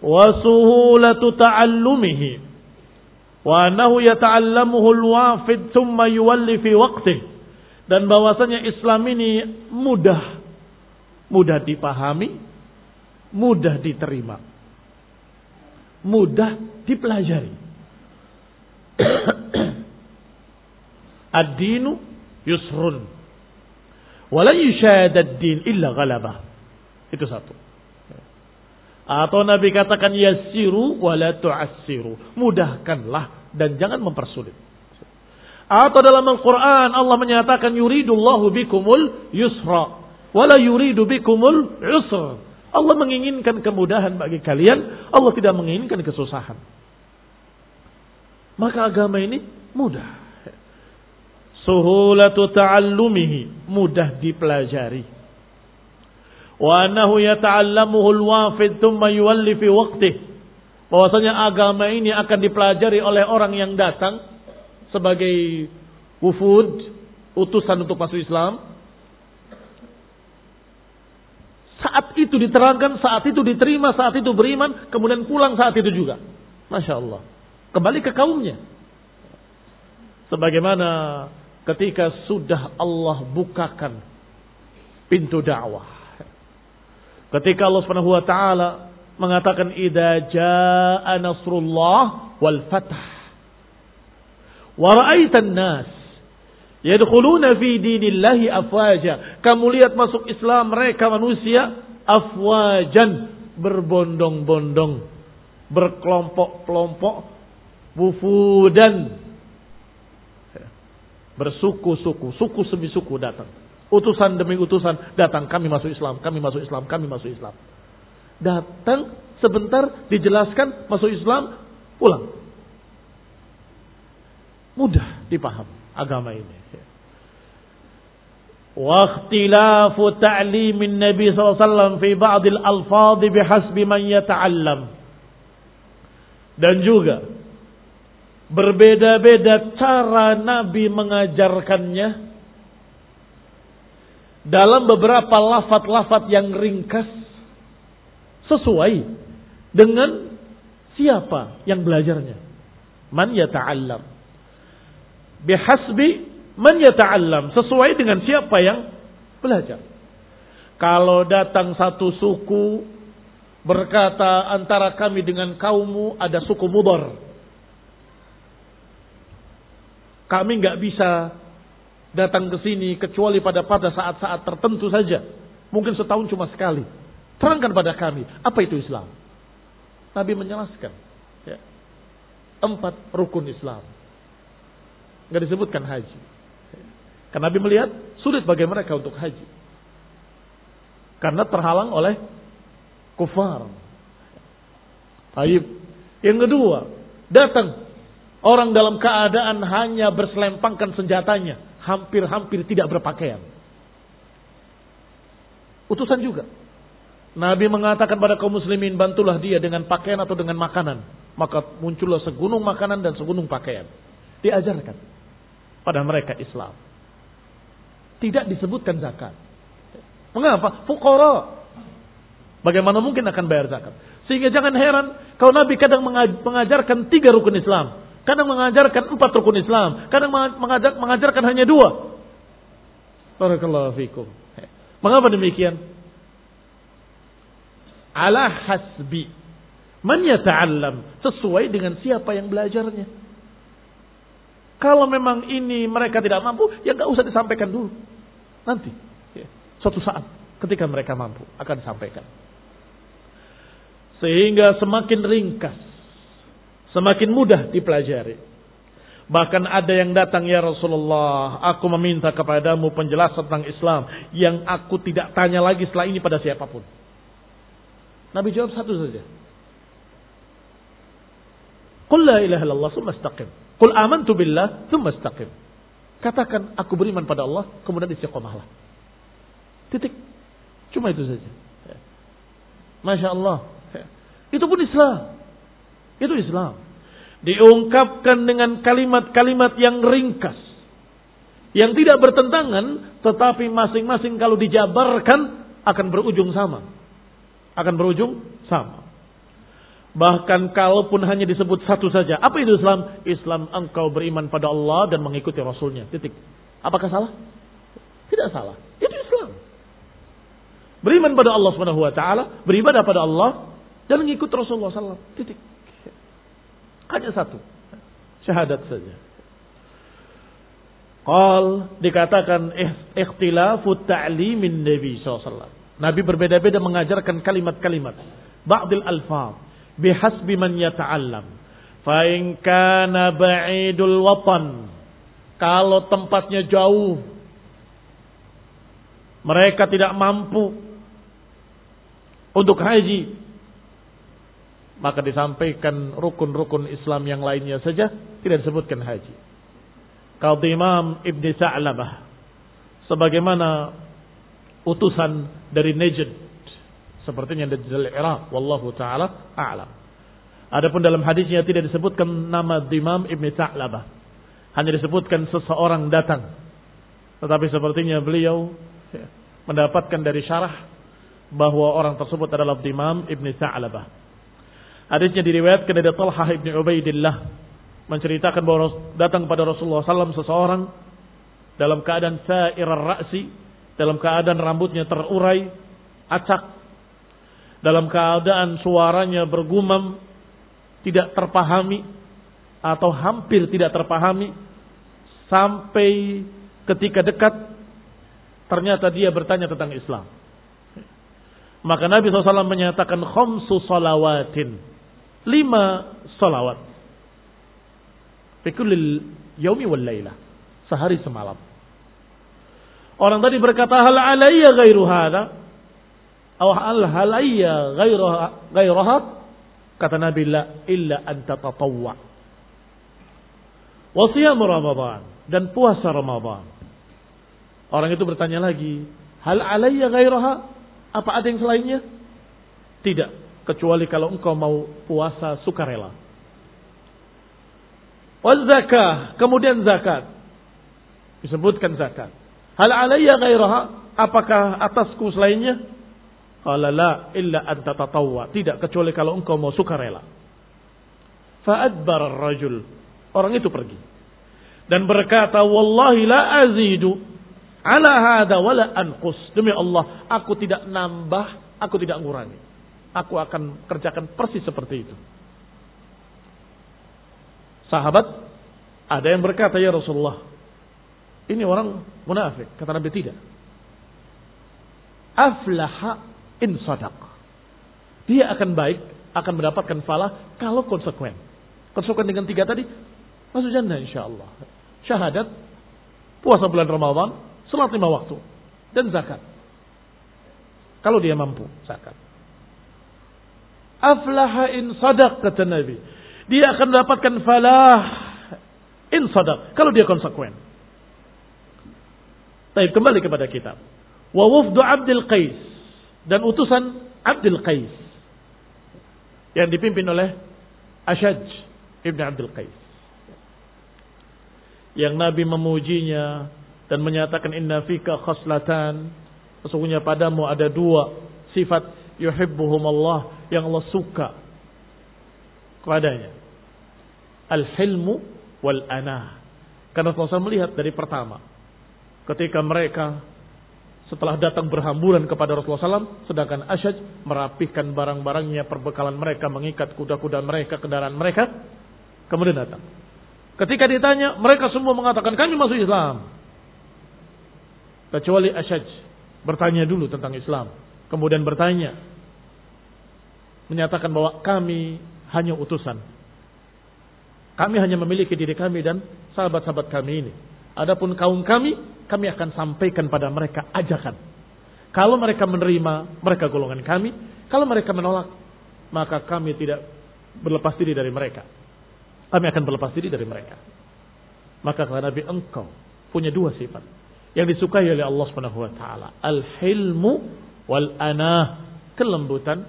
[SPEAKER 1] Wa suhulatu ta'allumihi. Wa annahu yata'allamuhu al-wafid thumma yuwalli fi waqtih. Dan bahwasanya Islam ini mudah. Mudah dipahami. Mudah diterima. Mudah dipelajari. Ad-dinu yusrun. Wala yushadad din illa ghalabah. Itu satu. Atau Nabi katakan yassiru wala tu'assiru. Mudahkanlah dan jangan mempersulit. Atau dalam Al-Quran Allah menyatakan yuridullahu bikumul yusra. Wala yuridu bikumul usra. Allah menginginkan kemudahan bagi kalian. Allah tidak menginginkan kesusahan. Maka agama ini mudah. Suhulatu ta'allumihi. Mudah dipelajari. Wa annahu yata'allamuhu al-wafid thumma yuwalli fi waqtih. Bahwasanya agama ini akan dipelajari oleh orang yang datang sebagai wufud, utusan untuk masuk Islam. Saat itu diterangkan, saat itu diterima, saat itu beriman, kemudian pulang saat itu juga. Masya Allah. Kembali ke kaumnya. Sebagaimana ketika sudah Allah bukakan pintu dakwah. Ketika Allah Subhanahu wa taala mengatakan idza jaa nasrullah wal fath wa ra'aitan nas yadkhuluna fi dinillahi afwaja. Kamu lihat masuk Islam mereka manusia afwajan berbondong-bondong, berkelompok-kelompok, wufudan Bersuku-suku, suku demi suku datang. Utusan demi utusan datang, kami masuk Islam, kami masuk Islam, kami masuk Islam. Datang sebentar dijelaskan masuk Islam, pulang. Mudah dipaham agama ini. واختلاف تعليم النبي صلى الله عليه وسلم في بعض الألفاظ بحسب من يتعلم dan juga Berbeda-beda cara Nabi mengajarkannya. Dalam beberapa lafat-lafat yang ringkas. Sesuai dengan siapa yang belajarnya. Man yata'allam. Bihasbi man yata'allam. Sesuai dengan siapa yang belajar. Kalau datang satu suku berkata antara kami dengan kaummu ada suku mudar Kami nggak bisa datang ke sini kecuali pada pada saat-saat tertentu saja. Mungkin setahun cuma sekali. Terangkan pada kami, apa itu Islam? Nabi menjelaskan. Ya. Empat rukun Islam. Nggak disebutkan haji. Karena Nabi melihat sulit bagi mereka untuk haji. Karena terhalang oleh kufar. Taib. Yang kedua, datang Orang dalam keadaan hanya berselempangkan senjatanya. Hampir-hampir tidak berpakaian. Utusan juga. Nabi mengatakan pada kaum muslimin, bantulah dia dengan pakaian atau dengan makanan. Maka muncullah segunung makanan dan segunung pakaian. Diajarkan pada mereka Islam. Tidak disebutkan zakat. Mengapa? Fukara. Bagaimana mungkin akan bayar zakat? Sehingga jangan heran kalau Nabi kadang mengajarkan tiga rukun Islam. Kadang mengajarkan empat rukun Islam. Kadang mengajar, mengajarkan hanya dua. Barakallahu fikum. Mengapa demikian? Ala hasbi man yata'allam sesuai dengan siapa yang belajarnya. Kalau memang ini mereka tidak mampu, ya nggak usah disampaikan dulu. Nanti, ya, suatu saat ketika mereka mampu akan disampaikan. Sehingga semakin ringkas, semakin mudah dipelajari. Bahkan ada yang datang ya Rasulullah, aku meminta kepadamu penjelasan tentang Islam yang aku tidak tanya lagi setelah ini pada siapa pun. Nabi jawab satu saja. Qul la ilaha illallah thumma istaqim. Qul amantu billah thumma istaqim. Katakan aku beriman pada Allah, kemudian istiqomahlah. Titik. Cuma itu saja. Masya Allah. Itu pun Islam. Itu Islam. Diungkapkan dengan kalimat-kalimat yang ringkas. Yang tidak bertentangan tetapi masing-masing kalau dijabarkan akan berujung sama. Akan berujung sama. Bahkan kalaupun hanya disebut satu saja apa itu Islam? Islam engkau beriman pada Allah dan mengikuti Rasulnya. Titik. Apakah salah? Tidak salah. Itu Islam. Beriman pada Allah Taala beribadah pada Allah dan mengikuti Rasulullah SAW titik hanya satu. Syahadat saja. Qal dikatakan ikhtilafu ta'limin Nabi SAW. Nabi berbeda-beda mengajarkan kalimat-kalimat. Ba'dil alfaz. Bihasbi man yata'allam. Fa'in kana ba'idul watan. Kalau tempatnya jauh. Mereka tidak mampu. Untuk haji maka disampaikan rukun-rukun Islam yang lainnya saja tidak disebutkan haji. Kalau Imam Ibn Sa'labah sebagaimana utusan dari Najd sepertinya dari Iraq wallahu taala a'lam. Adapun dalam hadisnya tidak disebutkan nama Imam Ibn Sa'labah. Hanya disebutkan seseorang datang. Tetapi sepertinya beliau ya, mendapatkan dari syarah bahwa orang tersebut adalah Imam Ibn Sa'labah. Hadisnya diriwayatkan dari Talha ibn Ubaidillah menceritakan bahwa datang kepada Rasulullah SAW seseorang dalam keadaan sa'ir ra'si, dalam keadaan rambutnya terurai, acak, dalam keadaan suaranya bergumam, tidak terpahami atau hampir tidak terpahami sampai ketika dekat ternyata dia bertanya tentang Islam. Maka Nabi SAW menyatakan khamsu salawatin lima salawat. Fikulil yaumi wal layla. Sehari semalam. Orang tadi berkata hal alayya ghairu hadha. Atau hal halayya ghairuha. Kata Nabi la illa an tatatawwa. Wasiyam Ramadan. Dan puasa Ramadan. Orang itu bertanya lagi. Hal alayya ghairuha. Apa ada yang selainnya? Tidak kecuali kalau engkau mau puasa sukarela. Wal zakah, kemudian zakat. Disebutkan zakat. Hal alayya ghairaha? Apakah atasku selainnya? Qala la illa anta. Tidak kecuali kalau engkau mau sukarela. Fa'adbar rajul. Orang itu pergi. Dan berkata, Wallahi la azidu ala hada wala anqus. Demi Allah, aku tidak nambah, aku tidak ngurangi aku akan kerjakan persis seperti itu. Sahabat, ada yang berkata, ya Rasulullah, ini orang munafik. Kata Nabi tidak. Aflaha in sadaq. Dia akan baik, akan mendapatkan falah kalau konsekuen. Konsekuen dengan tiga tadi, masuk jannah insya Allah. Syahadat, puasa bulan Ramadan, salat lima waktu, dan zakat. Kalau dia mampu, zakat. Aflaha in sadaq kata Nabi. Dia akan mendapatkan falah in sadaq kalau dia konsekuen. Baik, kembali kepada kitab. Wa wufdu Abdul Qais dan utusan Abdul Qais yang dipimpin oleh Ashaj Ibn Abdul Qais. Yang Nabi memujinya dan menyatakan inna fika khaslatan. Sesungguhnya padamu ada dua sifat yuhibbuhum Allah yang Allah suka kepadanya. Al-hilmu wal anah. Karena Rasulullah melihat dari pertama. ketika mereka setelah datang berhamburan kepada Rasulullah SAW, sedangkan Asyaj merapihkan barang-barangnya, perbekalan mereka, mengikat kuda-kuda mereka, kendaraan mereka, kemudian datang. Ketika ditanya, mereka semua mengatakan kami masuk Islam. Kecuali Asyaj bertanya dulu tentang Islam, kemudian bertanya, menyatakan bahwa kami hanya utusan. Kami hanya memiliki diri kami dan sahabat-sahabat kami ini. Adapun kaum kami, kami akan sampaikan pada mereka ajakan. Kalau mereka menerima, mereka golongan kami. Kalau mereka menolak, maka kami tidak berlepas diri dari mereka. Kami akan berlepas diri dari mereka. Maka kata Nabi engkau punya dua sifat yang disukai oleh Allah Subhanahu wa taala, al-hilmu wal anah, kelembutan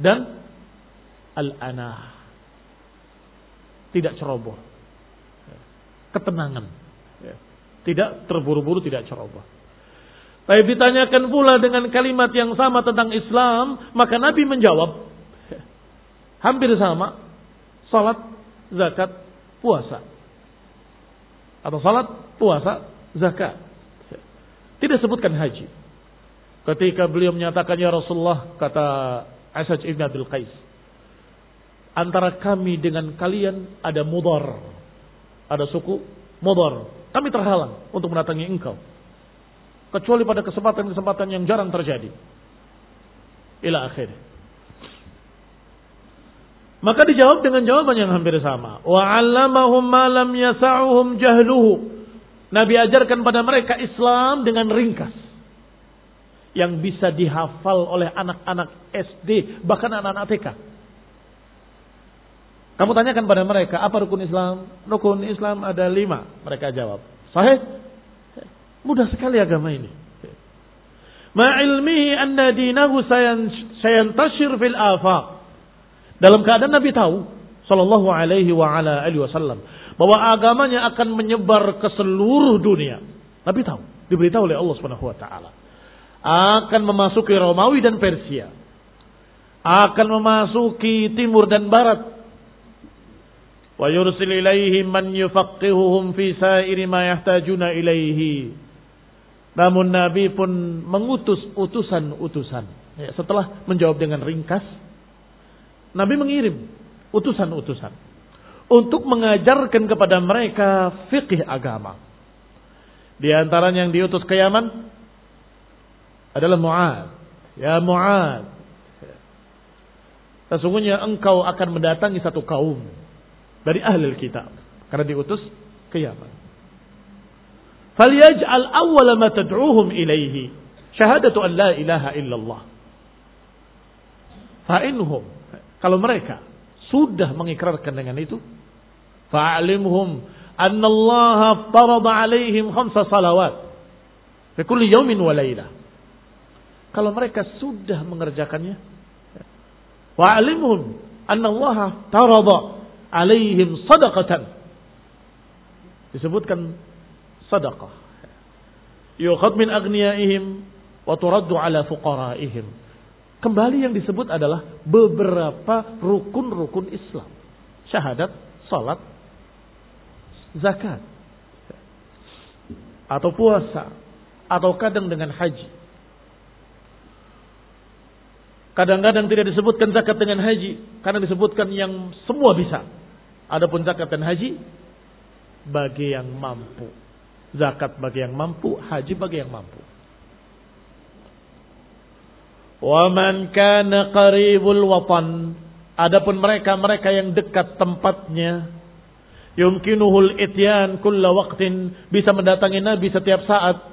[SPEAKER 1] dan al-anah. Tidak ceroboh. Ketenangan. Tidak terburu-buru, tidak ceroboh. Tapi ditanyakan pula dengan kalimat yang sama tentang Islam, maka Nabi menjawab hampir sama, salat, zakat, puasa. Atau salat, puasa, zakat. Tidak sebutkan haji. Ketika beliau menyatakan ya Rasulullah kata Asaj ibn Abdul Qais. Antara kami dengan kalian ada mudar. Ada suku mudar. Kami terhalang untuk mendatangi engkau. Kecuali pada kesempatan-kesempatan yang jarang terjadi. Ila akhir. Maka dijawab dengan jawaban yang hampir sama. Wa 'allamahum ma lam yasa'uhum jahluhu. Nabi ajarkan pada mereka Islam dengan ringkas. Yang bisa dihafal oleh anak-anak SD, bahkan anak-anak TK. Kamu tanyakan pada mereka, apa rukun Islam? Rukun Islam ada lima. Mereka jawab. Sahih? Mudah sekali agama ini. Ma'ilmihi anna dinahu sayantashir fil afaq. Dalam keadaan Nabi tahu, Sallallahu alaihi wa ala alihi wasallam. Bahwa agamanya akan menyebar ke seluruh dunia. Nabi tahu. Diberitahu oleh Allah subhanahu wa ta'ala. Akan memasuki Romawi dan Persia. Akan memasuki timur dan barat wa yursil ilaihim man yufaqihuhum fi sairi ma yahtajuna ilaihi. Namun Nabi pun mengutus utusan-utusan. Ya, setelah menjawab dengan ringkas, Nabi mengirim utusan-utusan untuk mengajarkan kepada mereka fikih agama. Di antara yang diutus ke Yaman adalah Mu'ad. Ya Mu'ad. Sesungguhnya engkau akan mendatangi satu kaum dari ahli kitab karena diutus ke Yaman. Falyaj'al awwala ma tad'uhum ilaihi syahadatu an la ilaha illallah. Fa'inhum kalau mereka sudah mengikrarkan dengan itu fa'alimhum anna Allah farada alaihim khamsa salawat fi kulli yawmin wa laylah. Kalau mereka sudah mengerjakannya wa'alimhum anna Allah tarada alaihim sadaqatan. Disebutkan sadaqah. Yukhad min agniyaihim wa turaddu ala fuqaraihim. Kembali yang disebut adalah beberapa rukun-rukun Islam. Syahadat, salat, zakat. Atau puasa. Atau kadang dengan haji. Kadang-kadang tidak disebutkan zakat dengan haji. Karena disebutkan yang semua bisa. Adapun zakat dan haji bagi yang mampu. Zakat bagi yang mampu, haji bagi yang mampu. Wa man kana qaribul watan. Adapun mereka-mereka yang dekat tempatnya, yumkinuhul ityan kulla waqtin bisa mendatangi Nabi setiap saat.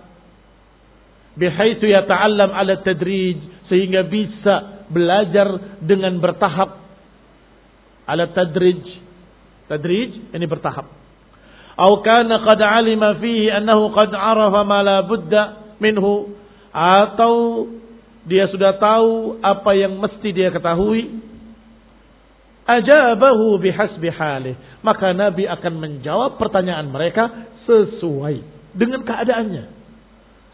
[SPEAKER 1] Bihaitsu yata'allam ala tadrij sehingga bisa belajar dengan bertahap. Ala tadrij. Tadrij ini bertahap. Atau kana qad alima fihi annahu qad arafa ma la budda minhu. Atau dia sudah tahu apa yang mesti dia ketahui. Ajabahu bihasbi halih maka nabi akan menjawab pertanyaan mereka sesuai dengan keadaannya.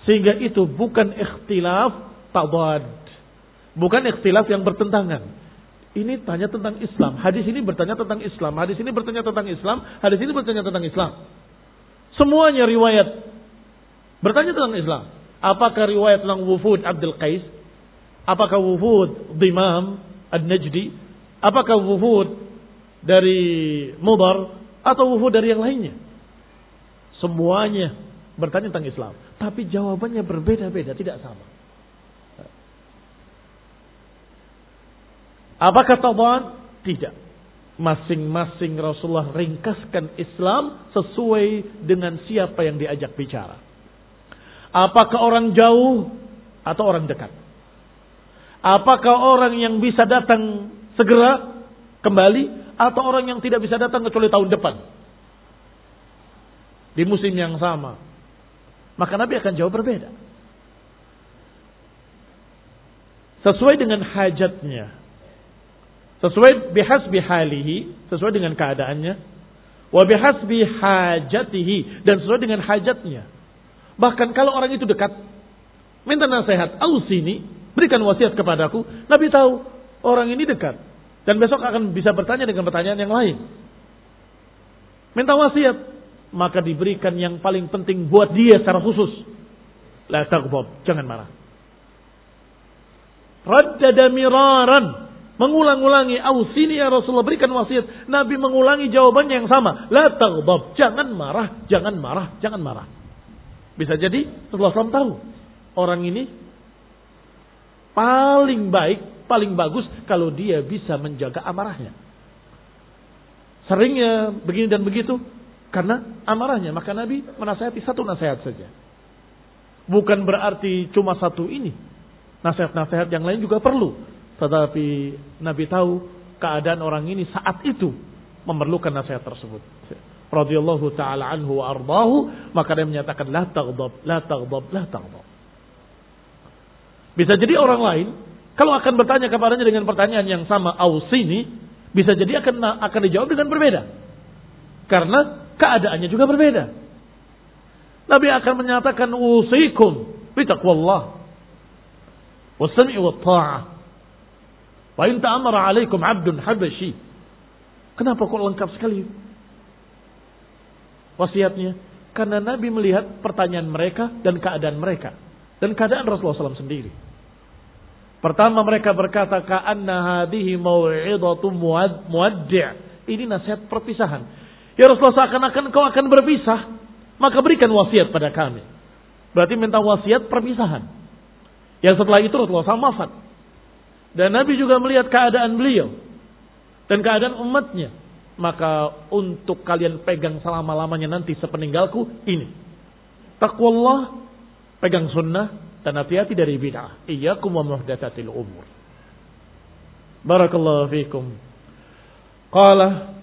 [SPEAKER 1] Sehingga itu bukan ikhtilaf tabad bukan ikhtilaf yang bertentangan ini tanya tentang Islam. Hadis ini bertanya tentang Islam. Hadis ini bertanya tentang Islam. Hadis ini bertanya tentang Islam. Semuanya riwayat Bertanya tentang Islam. Apakah riwayat tentang wufud Abdul Qais? Apakah wufud Dimam Ad-Najdi? Apakah wufud dari Mudar? Atau wufud dari yang lainnya? Semuanya bertanya tentang Islam. Tapi jawabannya berbeda-beda, tidak sama. Apakah taban? Tidak. Masing-masing Rasulullah ringkaskan Islam sesuai dengan siapa yang diajak bicara. Apakah orang jauh atau orang dekat? Apakah orang yang bisa datang segera kembali atau orang yang tidak bisa datang kecuali tahun depan? Di musim yang sama. Maka Nabi akan jawab berbeda. Sesuai dengan hajatnya sesuai bihasbi halihi, sesuai dengan keadaannya, wa bihasbi hajatihi dan sesuai dengan hajatnya. Bahkan kalau orang itu dekat, minta nasihat, ausini, berikan wasiat kepadaku, Nabi tahu orang ini dekat dan besok akan bisa bertanya dengan pertanyaan yang lain. Minta wasiat, maka diberikan yang paling penting buat dia secara khusus. La jangan marah. Raddada miraran, mengulang-ulangi ausini ya Rasulullah berikan wasiat. Nabi mengulangi jawabannya yang sama. La taghdab. Jangan marah jangan marah jangan marah. Bisa jadi Rasulullah SAW tahu. Orang ini paling baik paling bagus kalau dia bisa menjaga amarahnya. Seringnya begini dan begitu karena amarahnya. Maka Nabi menasihati satu nasihat saja. Bukan berarti cuma satu ini. Nasihat-nasihat yang lain juga perlu tetapi Nabi tahu keadaan orang ini saat itu memerlukan nasihat tersebut. Radhiyallahu taala anhu wa maka dia menyatakan la taghdab, la taghdab, la taghdab. Bisa jadi orang lain kalau akan bertanya kepadanya dengan pertanyaan yang sama ausini, bisa jadi akan akan dijawab dengan berbeda. Karena keadaannya juga berbeda. Nabi akan menyatakan usikum bitaqwallah wasami wa ta'ah Wa in ta'amara alaikum 'abdun habasyi. Kenapa kok lengkap sekali wasiatnya? Karena Nabi melihat pertanyaan mereka dan keadaan mereka dan keadaan Rasulullah SAW sendiri. Pertama mereka berkata ka'anna hadhihi mau'idatu muaddi'. Ini nasihat perpisahan. Ya Rasulullah seakan-akan kau akan berpisah, maka berikan wasiat pada kami. Berarti minta wasiat perpisahan. Yang setelah itu Rasulullah SAW wafat. Dan Nabi juga melihat keadaan beliau dan keadaan umatnya. Maka untuk kalian pegang selama-lamanya nanti sepeninggalku ini. Taqwallah, pegang sunnah dan hati-hati dari bid'ah. Iyyakum wa muhdatsatil umur. Barakallahu fiikum. Qala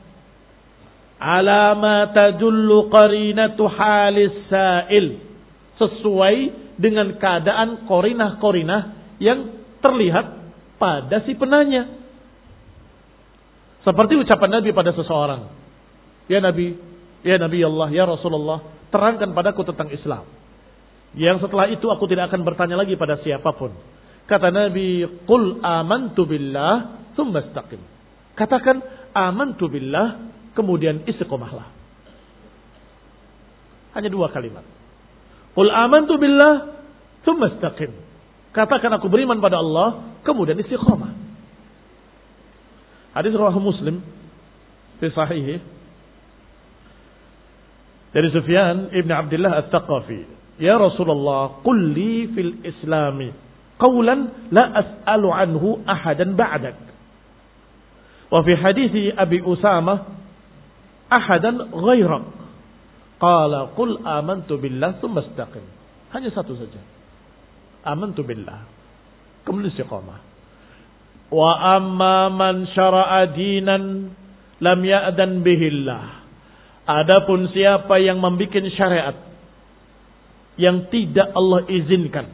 [SPEAKER 1] ala ma tadullu qarinatu halis sa'il sesuai dengan keadaan korinah-korinah yang terlihat pada si penanya. Seperti ucapan Nabi pada seseorang. Ya Nabi, ya Nabi Allah, ya Rasulullah, terangkan padaku tentang Islam. Yang setelah itu aku tidak akan bertanya lagi pada siapa pun. Kata Nabi, Qul amantu billah, thumma istaqim. Katakan, amantu billah, kemudian istiqomahlah. Hanya dua kalimat. Qul amantu billah, thumma istaqim. Katakan aku beriman pada Allah, kemudian istiqomah. Hadis riwayat Muslim di sahih dari Sufyan Ibn Abdullah At-Taqafi. Ya Rasulullah, qul li fil Islami qawlan la as'alu anhu ahadan ba'dak. Wa fi hadis Abi Usama ahadan ghairak. Qala qul amantu billah thumma istaqim. Hanya satu saja amantu billah. Kemudian istiqamah. Wa amma man syara'a dinan lam ya'dan bihillah. Adapun siapa yang membuat syariat yang tidak Allah izinkan.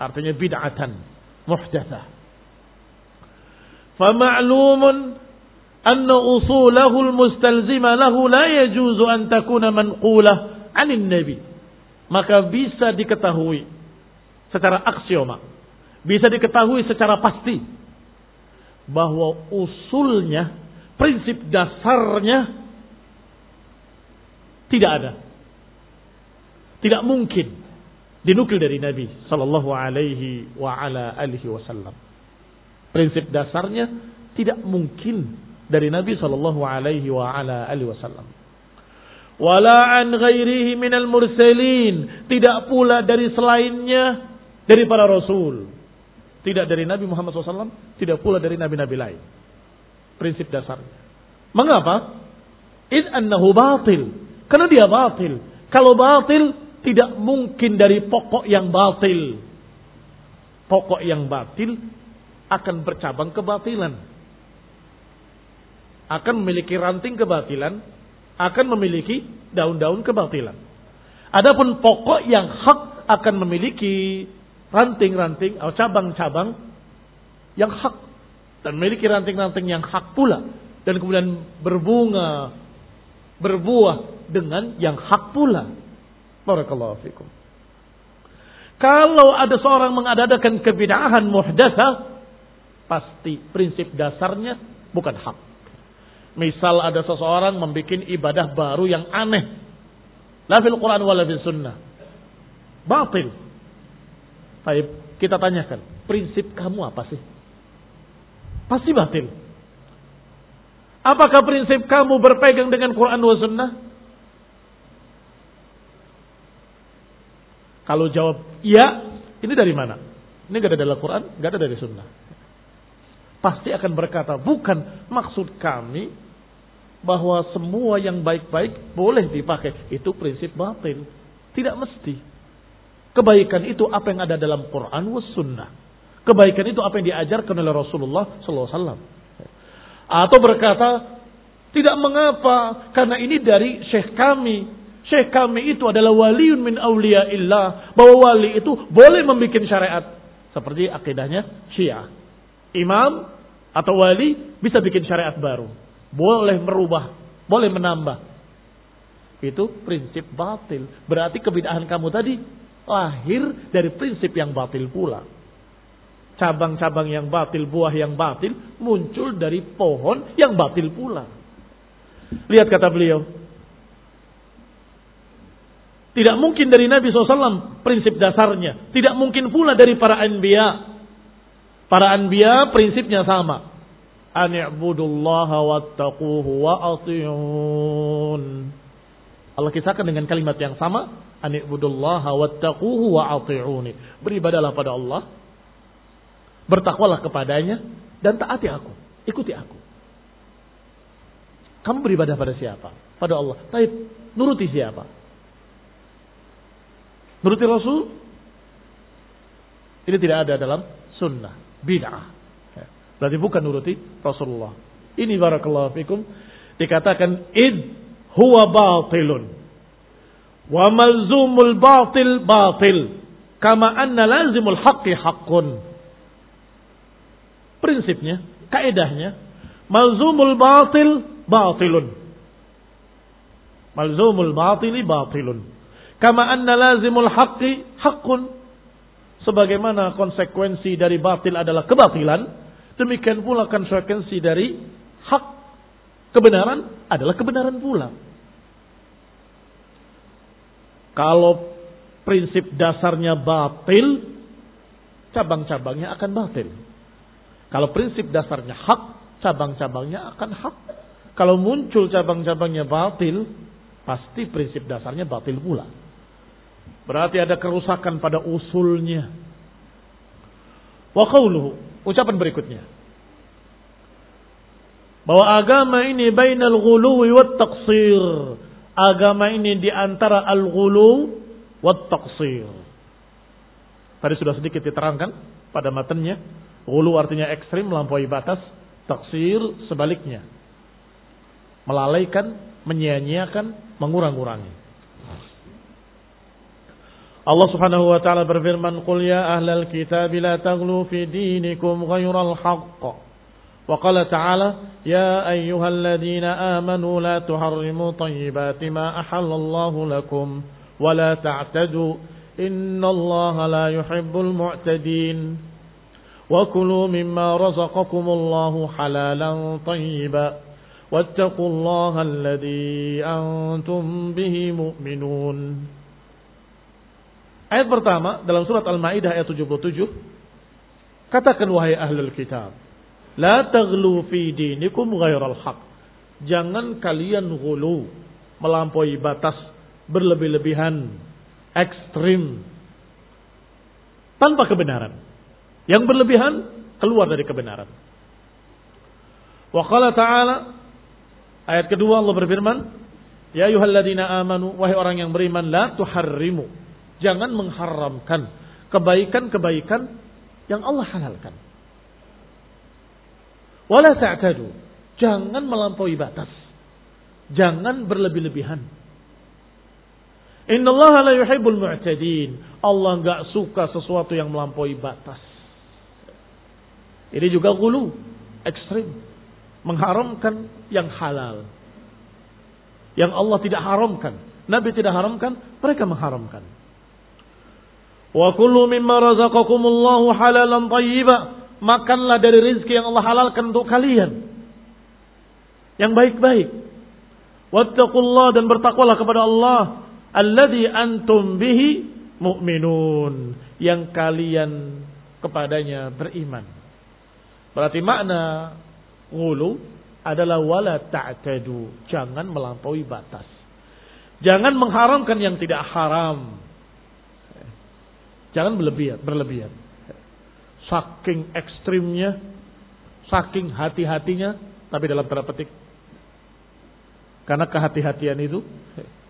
[SPEAKER 1] Artinya bid'atan, muhdatsah. Fama'lumun anna usulahu al-mustalzima lahu la yajuzu an takuna manqulah 'anil nabi. Maka bisa diketahui secara aksioma. Bisa diketahui secara pasti bahwa usulnya, prinsip dasarnya tidak ada. Tidak mungkin dinukil dari Nabi sallallahu alaihi wa ala alihi wasallam. Prinsip dasarnya tidak mungkin dari Nabi sallallahu alaihi wa ala alihi wasallam. Wala an ghairihi minal mursalin, tidak pula dari selainnya dari para rasul. Tidak dari Nabi Muhammad SAW, tidak pula dari nabi-nabi lain. Prinsip dasarnya. Mengapa? Id annahu batil. Karena dia batil. Kalau batil, tidak mungkin dari pokok yang batil. Pokok yang batil akan bercabang kebatilan. Akan memiliki ranting kebatilan, akan memiliki daun-daun kebatilan. Adapun pokok yang hak akan memiliki ranting-ranting atau cabang-cabang yang hak dan memiliki ranting-ranting yang hak pula dan kemudian berbunga berbuah dengan yang hak pula. Barakallahu fikum. Kalau ada seorang mengadakan kebid'ahan muhdasa, pasti prinsip dasarnya bukan hak. Misal ada seseorang membuat ibadah baru yang aneh. La fil Quran wala fil sunnah. Batil. Baik, kita tanyakan, prinsip kamu apa sih? Pasti batil. Apakah prinsip kamu berpegang dengan Quran wa sunnah? Kalau jawab iya, ini dari mana? Ini gak ada dalam Quran, gak ada dari sunnah. Pasti akan berkata, bukan maksud kami bahwa semua yang baik-baik boleh dipakai. Itu prinsip batin. Tidak mesti. Kebaikan itu apa yang ada dalam Quran was sunnah. Kebaikan itu apa yang diajarkan oleh Rasulullah SAW. Atau berkata, tidak mengapa, karena ini dari syekh kami, Syekh kami itu adalah waliun min illah. Bahwa wali itu boleh membuat syariat. Seperti akidahnya Syiah. Imam atau wali bisa bikin syariat baru. Boleh merubah. Boleh menambah. Itu prinsip batil. Berarti kebidahan kamu tadi lahir dari prinsip yang batil pula. Cabang-cabang yang batil, buah yang batil muncul dari pohon yang batil pula. Lihat kata beliau, tidak mungkin dari Nabi SAW prinsip dasarnya. Tidak mungkin pula dari para anbiya. Para anbiya prinsipnya sama. Ani'budullaha wattaquhu wa ati'un. Allah kisahkan dengan kalimat yang sama. Ani'budullaha wattaquhu wa ati'uni. Beribadalah pada Allah. Bertakwalah kepadanya. Dan taati aku. Ikuti aku. Kamu beribadah pada siapa? Pada Allah. Tapi nuruti siapa? Nuruti Rasul ini tidak ada dalam sunnah, bid'ah. Ya. Berarti bukan nuruti Rasulullah. Ini barakallahu fikum dikatakan id huwa batilun wa malzumul batil batil kama anna lazimul haqqi haqqun. Prinsipnya, kaidahnya malzumul batil batilun. Malzumul batili batilun. Kama anna lazimul haqqi haqqun. Sebagaimana konsekuensi dari batil adalah kebatilan, demikian pula konsekuensi dari hak kebenaran adalah kebenaran pula. Kalau prinsip dasarnya batil, cabang-cabangnya akan batil. Kalau prinsip dasarnya hak, cabang-cabangnya akan hak. Kalau muncul cabang-cabangnya batil, pasti prinsip dasarnya batil pula. Berarti ada kerusakan pada usulnya. Wa qawluhu, ucapan berikutnya. Bahwa agama ini bainal ghuluwi wat taqsir. Agama ini di antara al-ghulu wat taqsir. Tadi sudah sedikit diterangkan pada matanya. Ghulu artinya ekstrim, melampaui batas. Taksir sebaliknya. Melalaikan, menyia-nyiakan, mengurang-urangi. Allah Subhanahu wa taala berfirman, "Qul ya ahlal kitab la taghlu fi dinikum ghairal haqq." وقال تعالى يا أيها الذين آمنوا لا تحرموا طيبات ما أحل الله لكم ولا تعتدوا إن الله لا يحب المعتدين. وكلوا مما رزقكم الله حلالا طيبا واتقوا الله الذي أنتم به مؤمنون. Ayat pertama dalam surat Al-Maidah ayat 77 Katakan wahai ahlul kitab la taghlu fi dinikum ghairal haq jangan kalian ghulu melampaui batas berlebih-lebihan ekstrim tanpa kebenaran. Yang berlebihan keluar dari kebenaran. Wa qala ta'ala ayat kedua Allah berfirman ya ayyuhalladzina amanu wahai orang yang beriman la tuharrimu. Jangan mengharamkan kebaikan-kebaikan yang Allah halalkan. Wala ta'tadu. Jangan melampaui batas. Jangan berlebih-lebihan. Allah la yuhibbul mu'tadin. Allah enggak suka sesuatu yang melampaui batas. Ini juga gulu, ekstrim. Mengharamkan yang halal. Yang Allah tidak haramkan. Nabi tidak haramkan, mereka mengharamkan. Wa kullu mimma razaqakumullahu halalan thayyiba. Makanlah dari rizki yang Allah halalkan untuk kalian. Yang baik-baik. Wattaqullah dan bertakwalah kepada Allah. Alladhi antum bihi mu'minun. Yang kalian kepadanya beriman. Berarti makna ngulu adalah wala ta'tadu. Jangan melampaui batas. Jangan mengharamkan yang tidak haram. Jangan berlebihan, berlebihan. Saking ekstrimnya, saking hati-hatinya, tapi dalam tanda petik. Karena kehati-hatian itu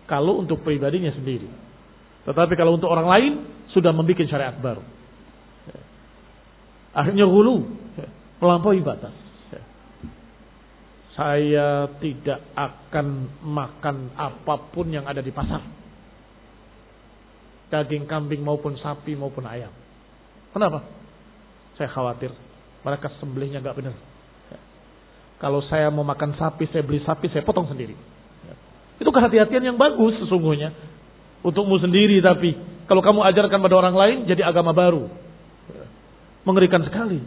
[SPEAKER 1] kalau untuk pribadinya sendiri. Tetapi kalau untuk orang lain sudah membuat syariat baru. Akhirnya hulu, melampaui batas. Saya tidak akan makan apa pun yang ada di pasar daging kambing maupun sapi maupun ayam. Kenapa? Saya khawatir mereka sembelihnya nggak benar. Kalau saya mau makan sapi, saya beli sapi, saya potong sendiri. Itu kehati-hatian yang bagus sesungguhnya. Untukmu sendiri tapi kalau kamu ajarkan pada orang lain jadi agama baru. Mengerikan sekali.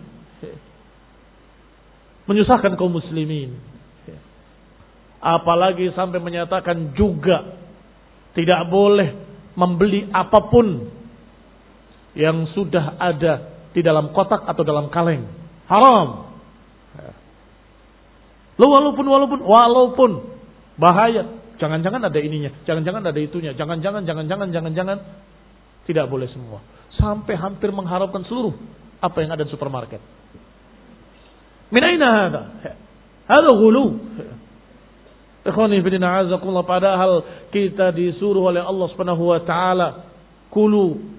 [SPEAKER 1] Menyusahkan kaum muslimin. Apalagi sampai menyatakan juga tidak boleh membeli apa pun yang sudah ada di dalam kotak atau dalam kaleng. Haram. Lo walaupun walaupun walaupun bahaya, jangan-jangan ada ininya, jangan-jangan ada itunya, jangan-jangan jangan-jangan jangan-jangan tidak boleh semua. Sampai hampir mengharapkan seluruh apa yang ada di supermarket. Min aina hada? Hada ghulu. Ikhwani padahal kita disuruh oleh Allah Subhanahu wa taala kulu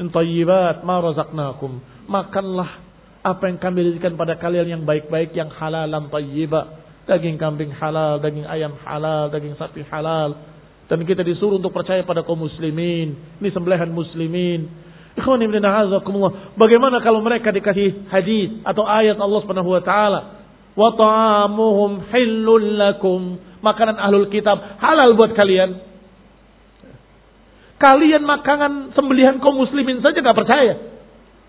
[SPEAKER 1] in tayyibat ma razaqnakum. Makanlah apa yang kami berikan pada kalian yang baik-baik yang halalan tayyiba. Daging kambing halal daging ayam halal daging sapi halal. Dan kita disuruh untuk percaya pada kaum muslimin. Ini sembelihan muslimin. Bagaimana kalau mereka dikasih hadis atau ayat Allah Subhanahu wa taala? Wa ta'amuhum hillul lakum. Makanan ahlul kitab halal buat kalian. Kalian makanan sembelihan kaum muslimin saja nggak percaya.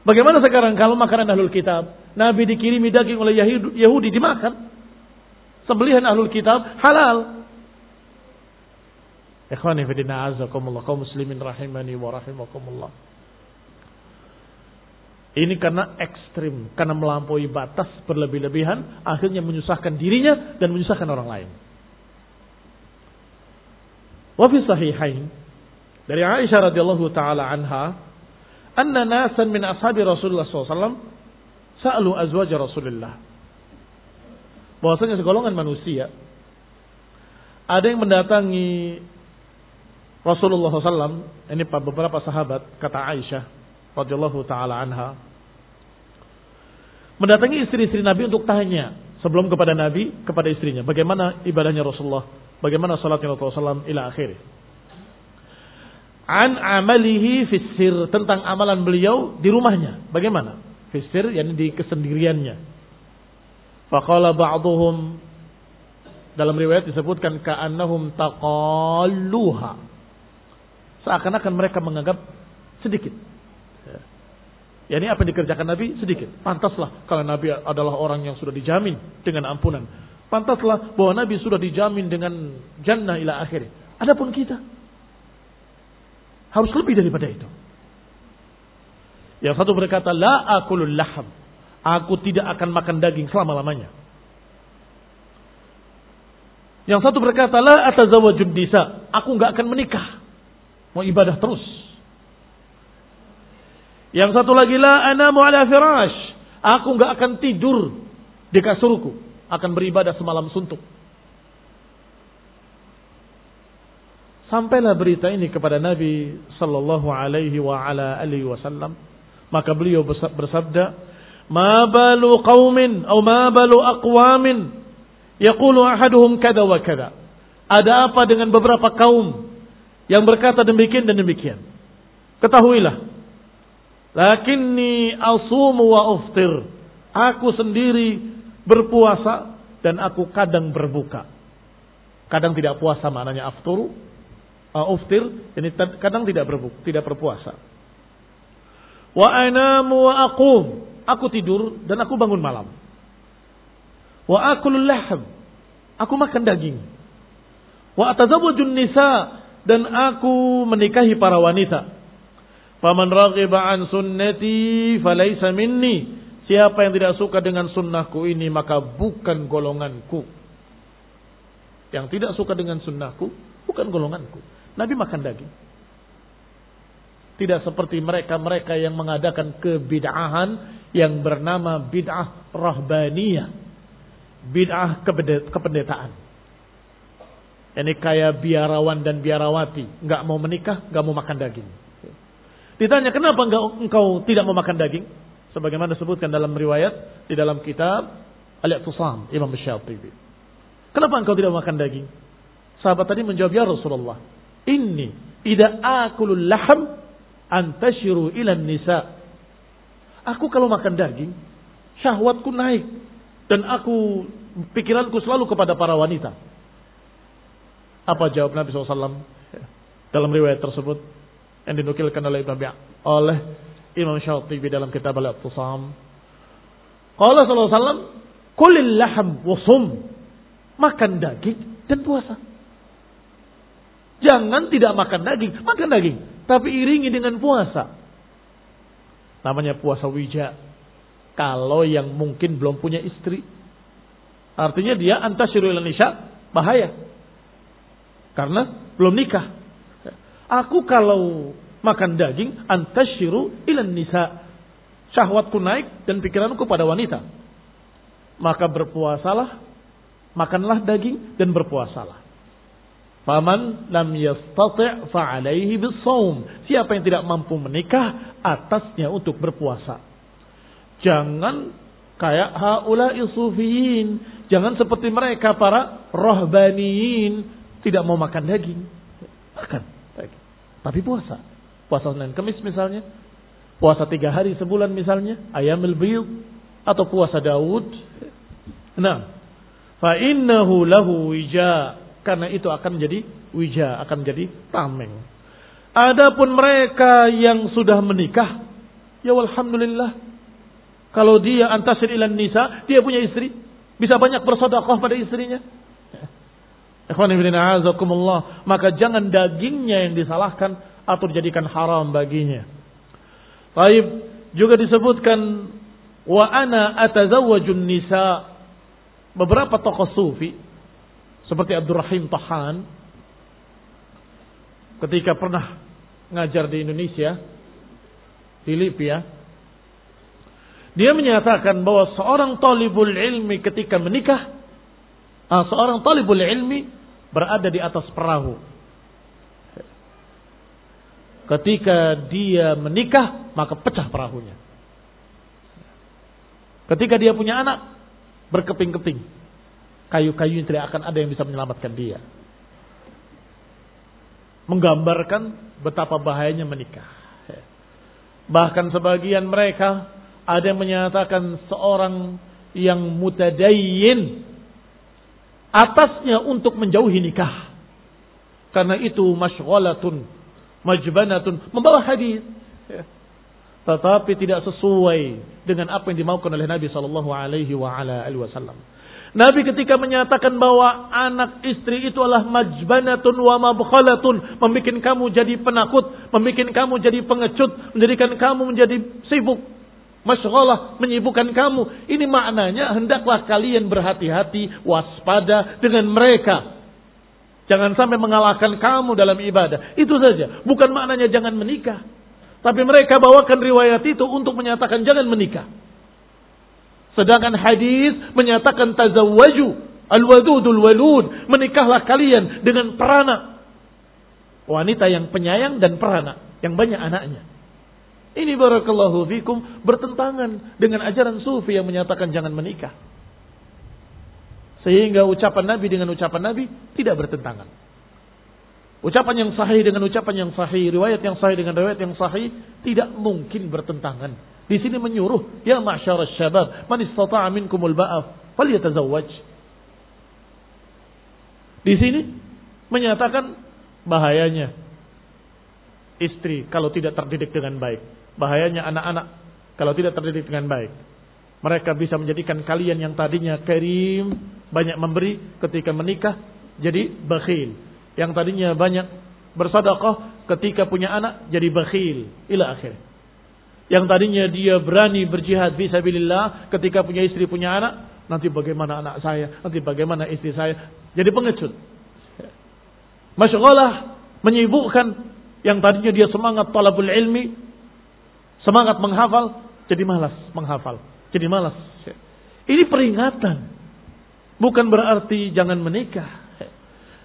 [SPEAKER 1] Bagaimana sekarang kalau makanan ahlul kitab? Nabi dikirimi daging oleh Yahudi dimakan. Sembelihan ahlul kitab halal. Ikhwani fidina azakumullah kaum muslimin rahimani wa rahimakumullah. Ini karena ekstrim, karena melampaui batas berlebih-lebihan, akhirnya menyusahkan dirinya dan menyusahkan orang lain. Wafi sahihain dari Aisyah radhiyallahu taala anha, anna nasan min ashabi Rasulullah SAW sa'alu azwaj Rasulullah. Bahwasanya segolongan manusia ada yang mendatangi Rasulullah SAW, ini beberapa sahabat, kata Aisyah, radhiyallahu taala anha mendatangi istri-istri Nabi untuk tanya sebelum kepada Nabi kepada istrinya bagaimana ibadahnya Rasulullah bagaimana salatnya Rasulullah SAW ila akhir an amalihi fisir. Tentang amalan beliau di rumahnya. Bagaimana? Fisir yakni di kesendiriannya. Faqala ba'dhum dalam riwayat disebutkan ka'annahum taqalluha. Seakan-akan mereka menganggap sedikit. Ya. Ini apa yang dikerjakan Nabi? Sedikit. Pantaslah. Kalau Nabi adalah orang yang sudah dijamin dengan ampunan. Pantaslah bahwa Nabi sudah dijamin dengan jannah ila akhir. Adapun kita. Harus lebih daripada itu. Yang satu berkata, La akulul laham. Aku tidak akan makan daging selama-lamanya. Yang satu berkata, La atazawajun nisa. Aku nggak akan menikah. Mau ibadah terus. Yang satu lagi, La anamu ala firash. Aku nggak akan tidur di kasurku. Akan beribadah semalam suntuk. Sampailah berita ini kepada Nabi sallallahu alaihi wa ala alihi wasallam. Maka beliau bersabda, "Ma balu qaumin atau ma balu aqwamin yaqulu ahaduhum kada wa kada." Ada apa dengan beberapa kaum yang berkata demikian dan demikian? Ketahuilah, lakinni asumu wa uftir. Aku sendiri berpuasa dan aku kadang berbuka. Kadang tidak puasa maknanya afturu, uh, uftir, ini kadang tidak berbuka, tidak berpuasa. Wa anamu wa aqum. Aku tidur dan aku bangun malam. Wa akulul lahm. Aku makan daging. Wa atazawwajun nisa dan aku menikahi para wanita. Faman raghiba an sunnati falaysa minni. Siapa yang tidak suka dengan sunnahku ini maka bukan golonganku. Yang tidak suka dengan sunnahku bukan golonganku. Nabi makan daging. Tidak seperti mereka-mereka yang mengadakan kebid'ahan yang bernama bid'ah rahbaniyah. Bid'ah kependetaan. Ini kayak biarawan dan biarawati. Nggak mau menikah, nggak mau makan daging. Ditanya, kenapa enggak, engkau tidak mau makan daging? Sebagaimana disebutkan dalam riwayat, di dalam kitab Al-Iqtisam, Imam Syatibi. Kenapa engkau tidak makan daging? Sahabat tadi menjawab, Ya Rasulullah, Inni ida akulul laham antashiru ilan nisa. Aku kalau makan daging, syahwatku naik dan aku pikiranku selalu kepada para wanita. Apa jawab Nabi SAW dalam riwayat tersebut yang dinukilkan oleh Imam oleh Imam Syatibi dalam kitab Al-Iqtisam. Qala sallallahu alaihi wasallam, "Kulil laham wasum." Makan daging dan puasa. Jangan tidak makan daging, makan daging. Tapi iringi dengan puasa. Namanya puasa wija. Kalau yang mungkin belum punya istri. Artinya dia antasyiru nisya, bahaya. Karena belum nikah. Aku kalau makan daging, antasyiru ilan nisa. Syahwatku naik dan pikiranku pada wanita. Maka berpuasalah, makanlah daging dan berpuasalah. Faman lam yastati' fa'alaihi bisawm. Siapa yang tidak mampu menikah, atasnya untuk berpuasa. Jangan kayak haula sufiyin. Jangan seperti mereka para rohbaniyin. Tidak mau makan daging. Makan. Tapi puasa. Puasa Senin Kemis misalnya. Puasa tiga hari sebulan misalnya. Ayamil biyud. Atau puasa Daud. Nah. Fa innahu lahu wija' Karena itu akan menjadi wija, akan menjadi tameng. Adapun mereka yang sudah menikah, ya alhamdulillah. Kalau dia antasir ilan nisa, dia punya istri, bisa banyak bersedekah pada istrinya. Maka jangan dagingnya yang disalahkan atau dijadikan haram baginya. Baik, juga disebutkan wa ana atazawwajun nisa. Beberapa tokoh sufi seperti Abdurrahim Tahan. Ketika pernah ngajar di Indonesia di Libya dia menyatakan bahwa seorang talibul ilmi ketika menikah uh, seorang talibul ilmi berada di atas perahu. Ketika dia menikah maka pecah perahunya. Ketika dia punya anak berkeping-keping kayu-kayu yang tidak akan ada yang bisa menyelamatkan dia. Menggambarkan betapa bahayanya menikah. Bahkan sebagian mereka ada yang menyatakan seorang yang mutadayyin atasnya untuk menjauhi nikah. Karena itu masyghalatun, majbanatun, membawa hadis. Tetapi tidak sesuai dengan apa yang dimaukan oleh Nabi sallallahu alaihi wasallam. Nabi ketika menyatakan bahwa anak istri itu adalah majbanatun wa mabkhalatun, membuat kamu jadi penakut, membuat kamu jadi pengecut, menjadikan kamu menjadi sibuk, masyghhalah, menyibukkan kamu. Ini maknanya hendaklah kalian berhati-hati, waspada dengan mereka. Jangan sampai mengalahkan kamu dalam ibadah. Itu saja. Bukan maknanya jangan menikah. Tapi mereka bawakan riwayat itu untuk menyatakan jangan menikah. Sedangkan hadis menyatakan tazawwaju al-wadudul walud, menikahlah kalian dengan peranak. Wanita yang penyayang dan peranak, yang banyak anaknya. Ini barakallahu fikum bertentangan dengan ajaran sufi yang menyatakan jangan menikah. Sehingga ucapan Nabi dengan ucapan Nabi tidak bertentangan. Ucapan yang sahih dengan ucapan yang sahih, riwayat yang sahih dengan riwayat yang sahih tidak mungkin bertentangan. Di sini menyuruh, ya ma'syar syabab, man istata'a minkumul ba'af, falyatazawwaj. Di sini menyatakan bahayanya istri kalau tidak terdidik dengan baik. Bahayanya anak-anak kalau tidak terdidik dengan baik. Mereka bisa menjadikan kalian yang tadinya karim, banyak memberi ketika menikah, jadi bakhil. Yang tadinya banyak bersadaqah ketika punya anak, jadi bakhil. Ila akhir. Yang tadinya dia berani berjihad visabilillah ketika punya istri punya anak, nanti bagaimana anak saya, nanti bagaimana istri saya, jadi pengecut. Masya Allah menyibukkan yang tadinya dia semangat talabul ilmi, semangat menghafal, jadi malas menghafal, jadi malas. Ini peringatan, bukan berarti jangan menikah.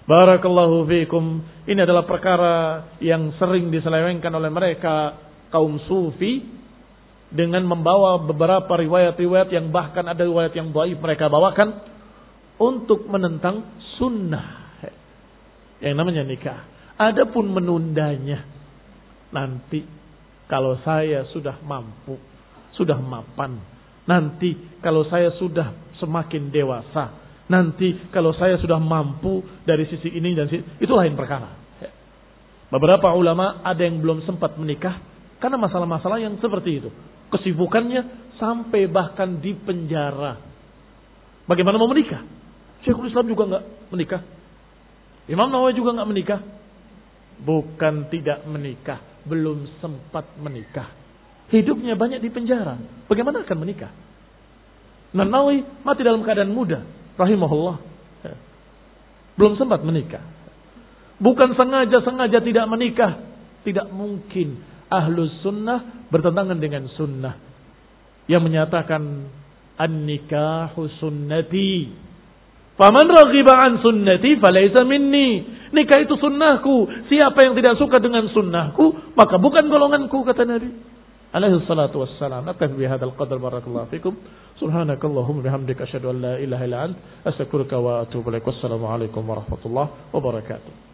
[SPEAKER 1] Barakallahu fiikum. Ini adalah perkara yang sering diselewengkan oleh mereka kaum sufi dengan membawa beberapa riwayat-riwayat yang bahkan ada riwayat yang baik mereka bawakan untuk menentang sunnah yang namanya nikah. Adapun menundanya nanti kalau saya sudah mampu, sudah mapan, nanti kalau saya sudah semakin dewasa, nanti kalau saya sudah mampu dari sisi ini dan sisi itu lain perkara. Beberapa ulama ada yang belum sempat menikah karena masalah-masalah yang seperti itu. Kesibukannya sampai bahkan di penjara. Bagaimana mau menikah? Syekhul Islam juga nggak menikah. Imam Nawawi juga nggak menikah. Bukan tidak menikah, belum sempat menikah. Hidupnya banyak di penjara. Bagaimana akan menikah? Nawawi mati dalam keadaan muda, rahimahullah. Belum sempat menikah. Bukan sengaja-sengaja tidak menikah. Tidak mungkin ahlus sunnah bertentangan dengan sunnah. Yang menyatakan an-nikahu sunnati. Faman raghiba an sunnati falaysa minni. Nikah itu sunnahku. Siapa yang tidak suka dengan sunnahku, maka bukan golonganku kata Nabi. Alaihi salatu wassalam. Naktafi bihadzal qadar barakallahu fikum. Subhanakallahumma bihamdika asyhadu an la ilaha illa ant astaghfiruka wa atubu ilaik. Wassalamu alaikum warahmatullahi wabarakatuh.